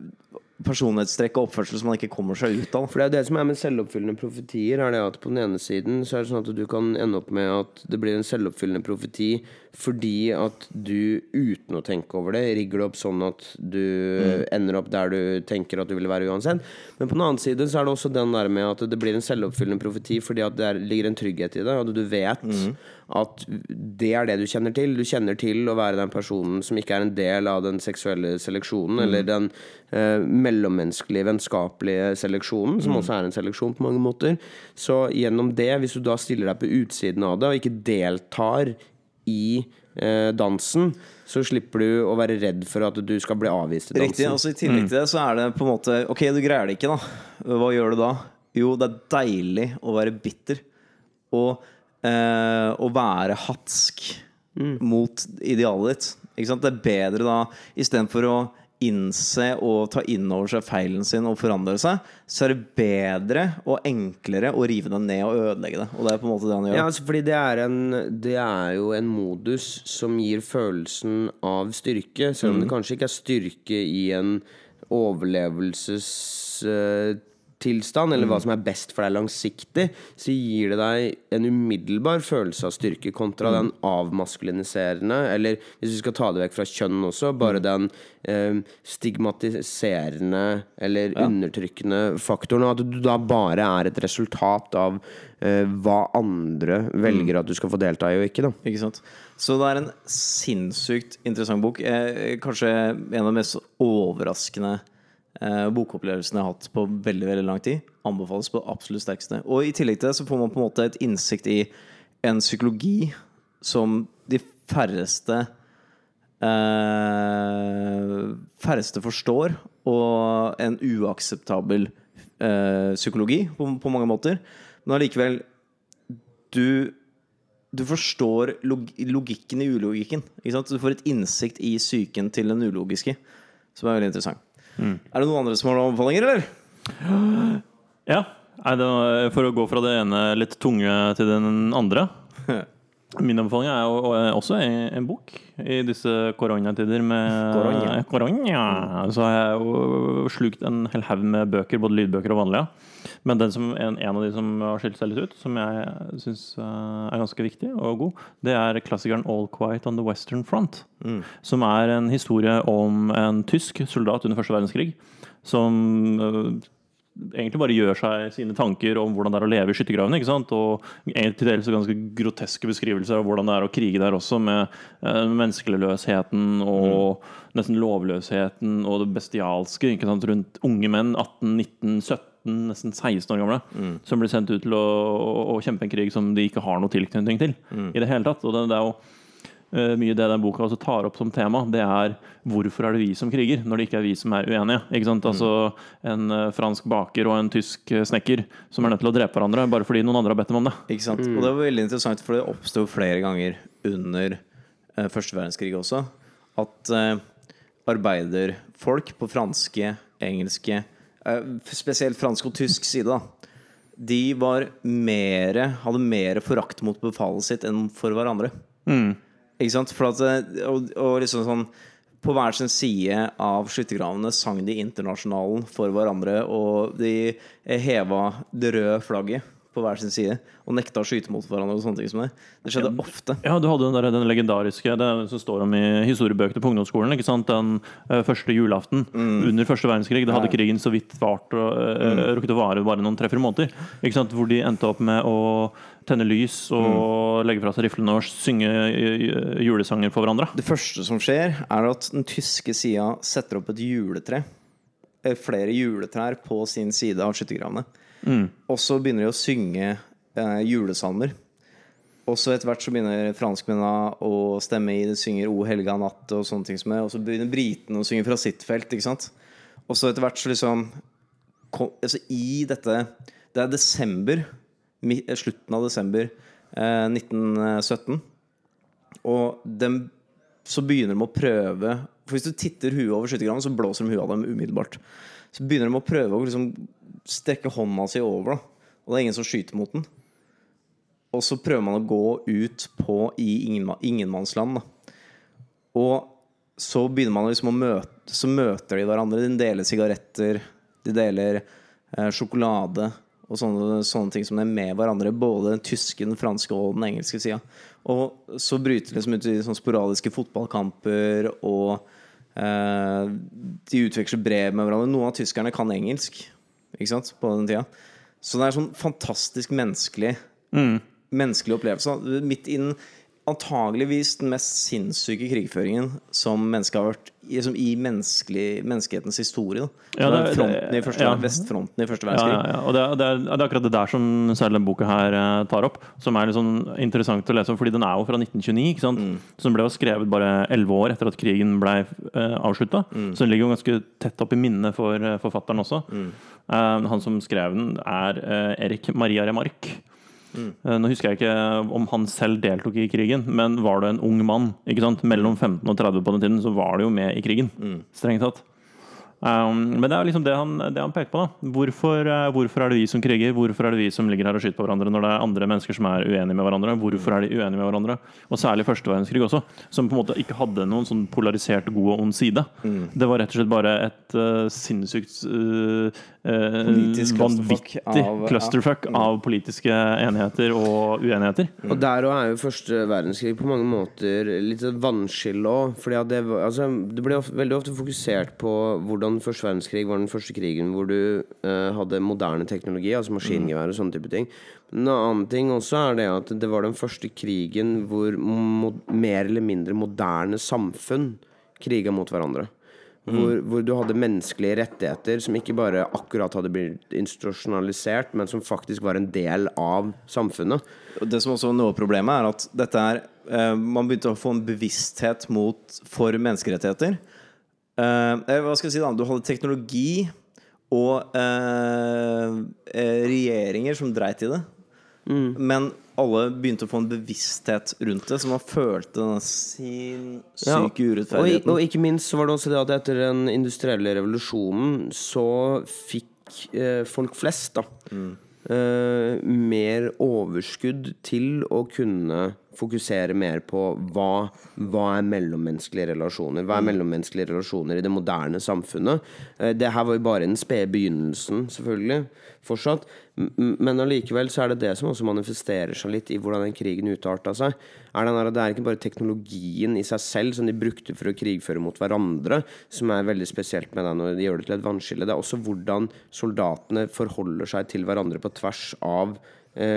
personlighetstrekk og oppførsel som man ikke kommer seg ut av. For det er det som er med selvoppfyllende profetier, er det at på den ene siden så er det sånn at du kan ende opp med at det blir en selvoppfyllende profeti fordi at du uten å tenke over det rigger det opp sånn at du ender opp der du tenker at du vil være uansett. Men på den annen side så er det også den der med at det blir en selvoppfyllende profeti fordi at det er, ligger en trygghet i det, og du vet at det er det du kjenner til. Du kjenner til å være den personen som ikke er en del av den seksuelle seleksjonen, eller den eh, mellommenneskelige, vennskapelige seleksjonen, som også er en seleksjon på mange måter. Så gjennom det, hvis du da stiller deg på utsiden av det, og ikke deltar i eh, dansen, så slipper du å være redd for at du skal bli avvist i dansen. Riktig. altså I tillegg til det så er det på en måte Ok, du greier det ikke, da. Hva gjør du da? Jo, det er deilig å være bitter. Og eh, å være hatsk mot idealet ditt. Ikke sant? Det er bedre da, istedenfor å innse og ta inn over seg feilen sin og forandre seg, så er det bedre og enklere å rive den ned og ødelegge det. Og det er på en måte det han gjør. Ja, altså fordi det er, en, det er jo en modus som gir følelsen av styrke, selv om det kanskje ikke er styrke i en overlevelsestilstand, eller hva som er best for deg langsiktig, så gir det deg en umiddelbar følelse av styrke kontra den avmaskuliniserende, eller hvis vi skal ta det vekk fra kjønn også, bare den eh, stigmatiserende eller undertrykkende faktoren, at du da bare er et resultat av eh, hva andre velger at du skal få delta i og ikke, da. Ikke sant? Så det er en sinnssykt interessant bok. Eh, kanskje en av de mest overraskende eh, bokopplevelsene jeg har hatt på veldig veldig lang tid. Anbefales på det absolutt sterkeste. Og i tillegg til det så får man på en måte et innsikt i en psykologi som de færreste eh, færreste forstår, og en uakseptabel eh, psykologi på, på mange måter. Men allikevel du du forstår log logikken i ulogikken. Du får et innsikt i psyken til den ulogiske, som er veldig interessant. Er det noen andre som har noen anbefalinger, eller? Ja. For å gå fra det ene litt tunge til den andre. Min anbefaling er jo eh, også en, bok i disse koronatider med Korona. Korona. Så har jeg jo slukt en hel haug med bøker, både lydbøker og vanlige. Men den som, en, en av de som har skilt seg litt ut, som jeg syns er ganske viktig og god, det er klassikeren 'All Quiet on the Western Front'. Som er en historie om en tysk soldat under første verdenskrig som øh, egentlig bare gjør seg sine tanker om hvordan det er å leve i skyttergravene. ikke sant? Og til dels ganske groteske beskrivelser av hvordan det er å krige der også, med eh, menneskeløsheten og nesten lovløsheten og det bestialske ikke sant? rundt unge menn, 18, 19, 17, nesten 16 år gamle, som blir sendt ut til å, å, å kjempe en krig som de ikke har noe tilknytning til i det hele tatt. Og det, det er jo mye det den boka også tar opp som tema, det er hvorfor er det vi som kriger, når det ikke er vi som er uenige. Ikke sant? Altså En eh, fransk baker og en tysk eh, snekker som er nødt til å drepe hverandre bare fordi noen andre har bedt dem om det. Ikke sant? Og det var veldig interessant, for det oppsto flere ganger under eh, første verdenskrig også, at eh, arbeiderfolk på franske, engelske, eh, spesielt fransk og tysk side, da, de var mere, hadde mer forakt mot befalet sitt enn for hverandre. Ikke sant? For at, eh, og, og liksom sånn På hver sin side av skyttergravene sang de internasjonalen for hverandre, og de heva det røde flagget på hver sin side og nekta å skyte mot hverandre og sånne ting som det. Det skjedde ofte. Ja, du hadde den, der, den legendariske Det som står om i historiebøkene på ungdomsskolen. ikke sant? Den uh, første julaften under første verdenskrig. Da hadde krigen så vidt vart og uh, rukket å vare bare noen tre-fire måneder. Ikke sant? Hvor de endte opp med å tenne lys og legge fra seg riflene og synge eh, julesanger for hverandre. Det første som skjer, er at den tyske sida setter opp et juletre. eh, Flere juletrær på sin side av skyttergravene. Og så begynner de å synge eh, julesalmer. Og så etter hvert så begynner franskmennene å stemme i. De synger 'O helga natt' og sånne ting som er. Og så begynner britene å synge fra sitt felt. Ikke sant? Og så etter hvert så liksom kom, altså I dette Det er desember, eh, slutten av desember eh, 1917. Og dem, så begynner de å prøve For hvis du titter huet over skyttergraven, så blåser de huet av dem umiddelbart. Så begynner de å prøve å liksom strekke hånda si over, da. Og det er ingen som skyter mot den. Og så prøver man å gå ut på i ingenmannsland. Da. Og så begynner man liksom å møte Så møter de hverandre. De deler sigaretter, de deler eh, sjokolade og sånne, sånne ting som det med hverandre. Både den tyske, den franske og den engelske sida. Og så bryter det liksom ut i sånne sporadiske fotballkamper, og eh, de utveksler brev med hverandre. Noen av tyskerne kan engelsk ikke sant, på den tida. Så det er sånn fantastisk menneskelig Menneskelig opplevelse. Midt i den antageligvis den mest sinnssyke krigføringen som mennesket har vært i, som i menneskehetens historie. Ja, det- fronten i første, ja. Vestfronten i første verdenskrig. ja, ja. Og det, er- det, er, det akkurat det der som særlig denne boka her eh, tar opp, som er sånn interessant å lese om, fordi den er jo fra 1929. ikke sant? Så den ble jo skrevet bare elleve år etter at krigen ble uh, avslutta. Så den ligger jo ganske tett opp i minnet for eh, forfatteren også. Eh, han som skrev den, er uh, Erik Maria Remarque. Eh, Nå husker jeg ikke om han selv deltok i krigen, men var du en ung mann mellom 15 og 30 på den tiden, så var du jo med i krigen. Strengt tatt. Um, men det er liksom det han, det han peker på. da hvorfor, eh, hvorfor er det vi som kriger? Hvorfor er det vi som ligger her og skyter på hverandre når det er andre mennesker som er uenige med hverandre? Hvorfor er de uenige med hverandre? Og særlig første verdenskrig også, som på en måte ikke hadde noen sånn polarisert god og ond side. Det var rett og slett bare et uh, sinnssykt uh, vanvittig av- ja. clusterfuck av politiske enigheter og uenigheter. Og der òg er jo første verdenskrig på mange måter litt vannskille òg. For det, altså, det ble ofte, veldig ofte fokusert på hvordan første verdenskrig var den første krigen hvor du uh, hadde moderne teknologi, altså maskingevær og sånne type ting. En annen ting også er det at det var den første krigen hvor mer eller mindre moderne samfunn kriga mot hverandre. Hvor, hvor du hadde menneskelige rettigheter som ikke bare akkurat hadde blitt institusjonalisert, men som faktisk var en del av samfunnet. Det som også noe av problemet, er at dette er eh, Man begynte å få en bevissthet mot for menneskerettigheter. Eh, eh, hva skal jeg si da? Du hadde teknologi og eh, eh, regjeringer som dreit i det. Men alle begynte å få en bevissthet rundt det, så man følte denne sinnssyke Ja, Og, urettferdigheten. og ikke minst var det også det at etter den industrielle revolusjonen så fikk eh, folk flest da eh, mer overskudd til å kunne fokusere mer på hva, hva er mellommenneskelige relasjoner. Hva er mellommenneskelige relasjoner i det moderne samfunnet? Eh, det her var jo bare den spede begynnelsen, selvfølgelig, fortsatt. Men allikevel så er det det som også manifesterer seg litt i hvordan den krigen utarta seg. Er den der, det er ikke bare teknologien i seg selv som de brukte for å krigføre mot hverandre, som er veldig spesielt med den, og de gjør det til et vannskille. Det er også hvordan soldatene forholder seg til hverandre på tvers av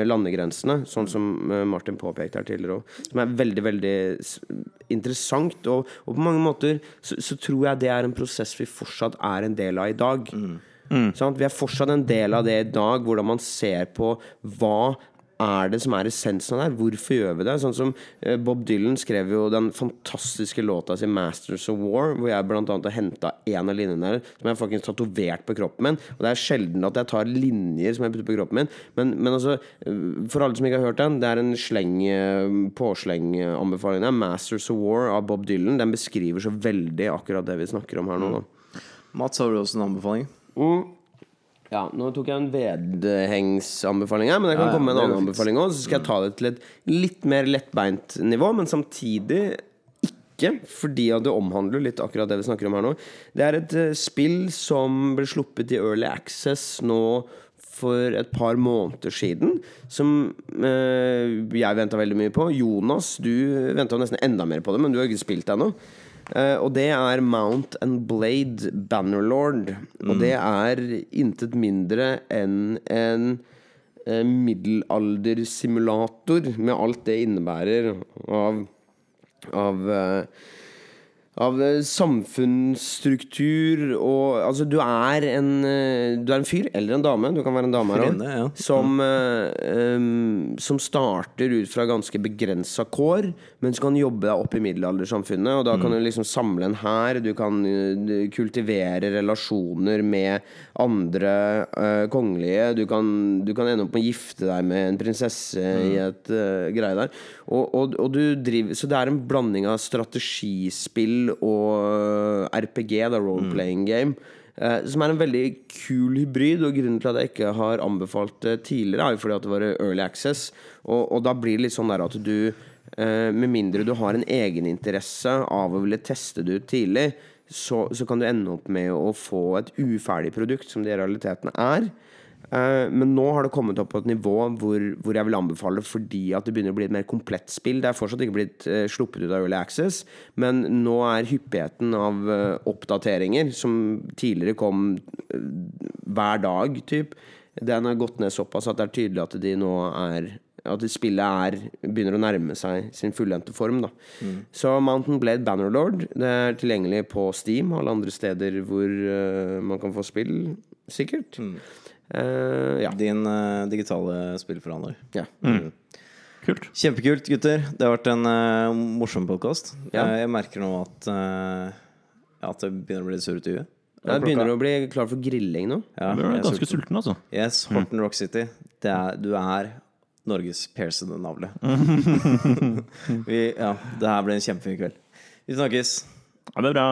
landegrensene, sånn som eh, Martin påpekte her tidligere òg. Som er veldig, veldig interessant. Og, og på mange måter så, så tror jeg det er en prosess vi fortsatt er en del av i dag. Sant? Vi er fortsatt en del av det i dag, hvordan man ser på hva er det som er essensen av det her? Hvorfor gjør vi det? Sånn som eh, Bob Dylan skrev jo den fantastiske låta si 'Masters of War', hvor jeg annet har henta en av linjene der som jeg faktisk tatovert på kroppen min. Og det er sjelden at jeg tar linjer som jeg putter på kroppen min, men, men altså eh, For alle som ikke har hørt den, det er en sleng eh, påslenganbefaling. Det er 'Masters of War' av Bob Dylan. Den beskriver så veldig akkurat det vi snakker om her nå. Da. Mats, har du også en anbefaling? Ja, nå tok jeg en vedhengsanbefaling her, men jeg kan Ja, komme med en annen anbefaling òg. Så skal jeg ta det til et litt mer lettbeint nivå, men samtidig ikke, fordi det omhandler litt akkurat det vi snakker om her nå. Det er et eh, spill som ble sluppet i Early Access nå for et par måneder siden, som eh, jeg venta veldig mye på. Jonas, du venta nesten enda mer på det, men du har ikke spilt det ennå. Eh, og det er Mount and Blade Bannerlord. Og det er intet mindre enn en uh, middelaldersimulator med alt det innebærer av av uh, av samfunnsstruktur og Altså, du er en Du er en fyr eller en dame, du kan være en dame her òg, ja. som, em, som starter ut fra ganske begrensa kår, men du kan jobbe deg opp i middelaldersamfunnet. Og da kan du liksom samle en hær, du kan eh, kultivere relasjoner med andre uh, kongelige, du kan, du kan ende opp med å gifte deg med en prinsesse i et uh, greie der. Og, og, og du driver Så det er en blanding av strategispill og RPG, da, role-playing game. Uh, som er en veldig kul hybrid, og grunnen til at jeg ikke har anbefalt det tidligere, er jo fordi at det var early access. Og, og da blir det litt sånn der at du Med mindre du har en egeninteresse av å ville teste det ut tidlig, så, så kan du ende opp med å få et uferdig produkt, som det i realiteten er. Eh, men nå har det kommet opp på et nivå hvor, hvor jeg vil anbefale fordi at det begynner å bli et mer komplett spill. Det er fortsatt ikke blitt eh, sluppet ut av Early Access, men nå er hyppigheten av eh, oppdateringer, som tidligere kom eh, hver dag, typ, den har gått ned såpass at det er tydelig at de nå er at spillet er, begynner å nærme seg sin fullendte form. Da. Så Mountain Blade Bannerlord Det er tilgjengelig på Steam og alle andre steder hvor uh, man kan få spill, sikkert. Eh, ja. Din uh, digitale spillforhandler. ja. Kult. Kjempekult, gutter. Det har vært en morsom podkast. Ja. jeg merker nå at At det begynner å bli litt surrete i huet. Jeg begynner å bli klar for grilling nå. Ja, Du er ganske sulten. sulten, altså. Yes, Horton Rock City. Det er, du er Norges piercede navle. Vi- ja, det her ble en kjempefin kveld. Vi snakkes. Ha det bra.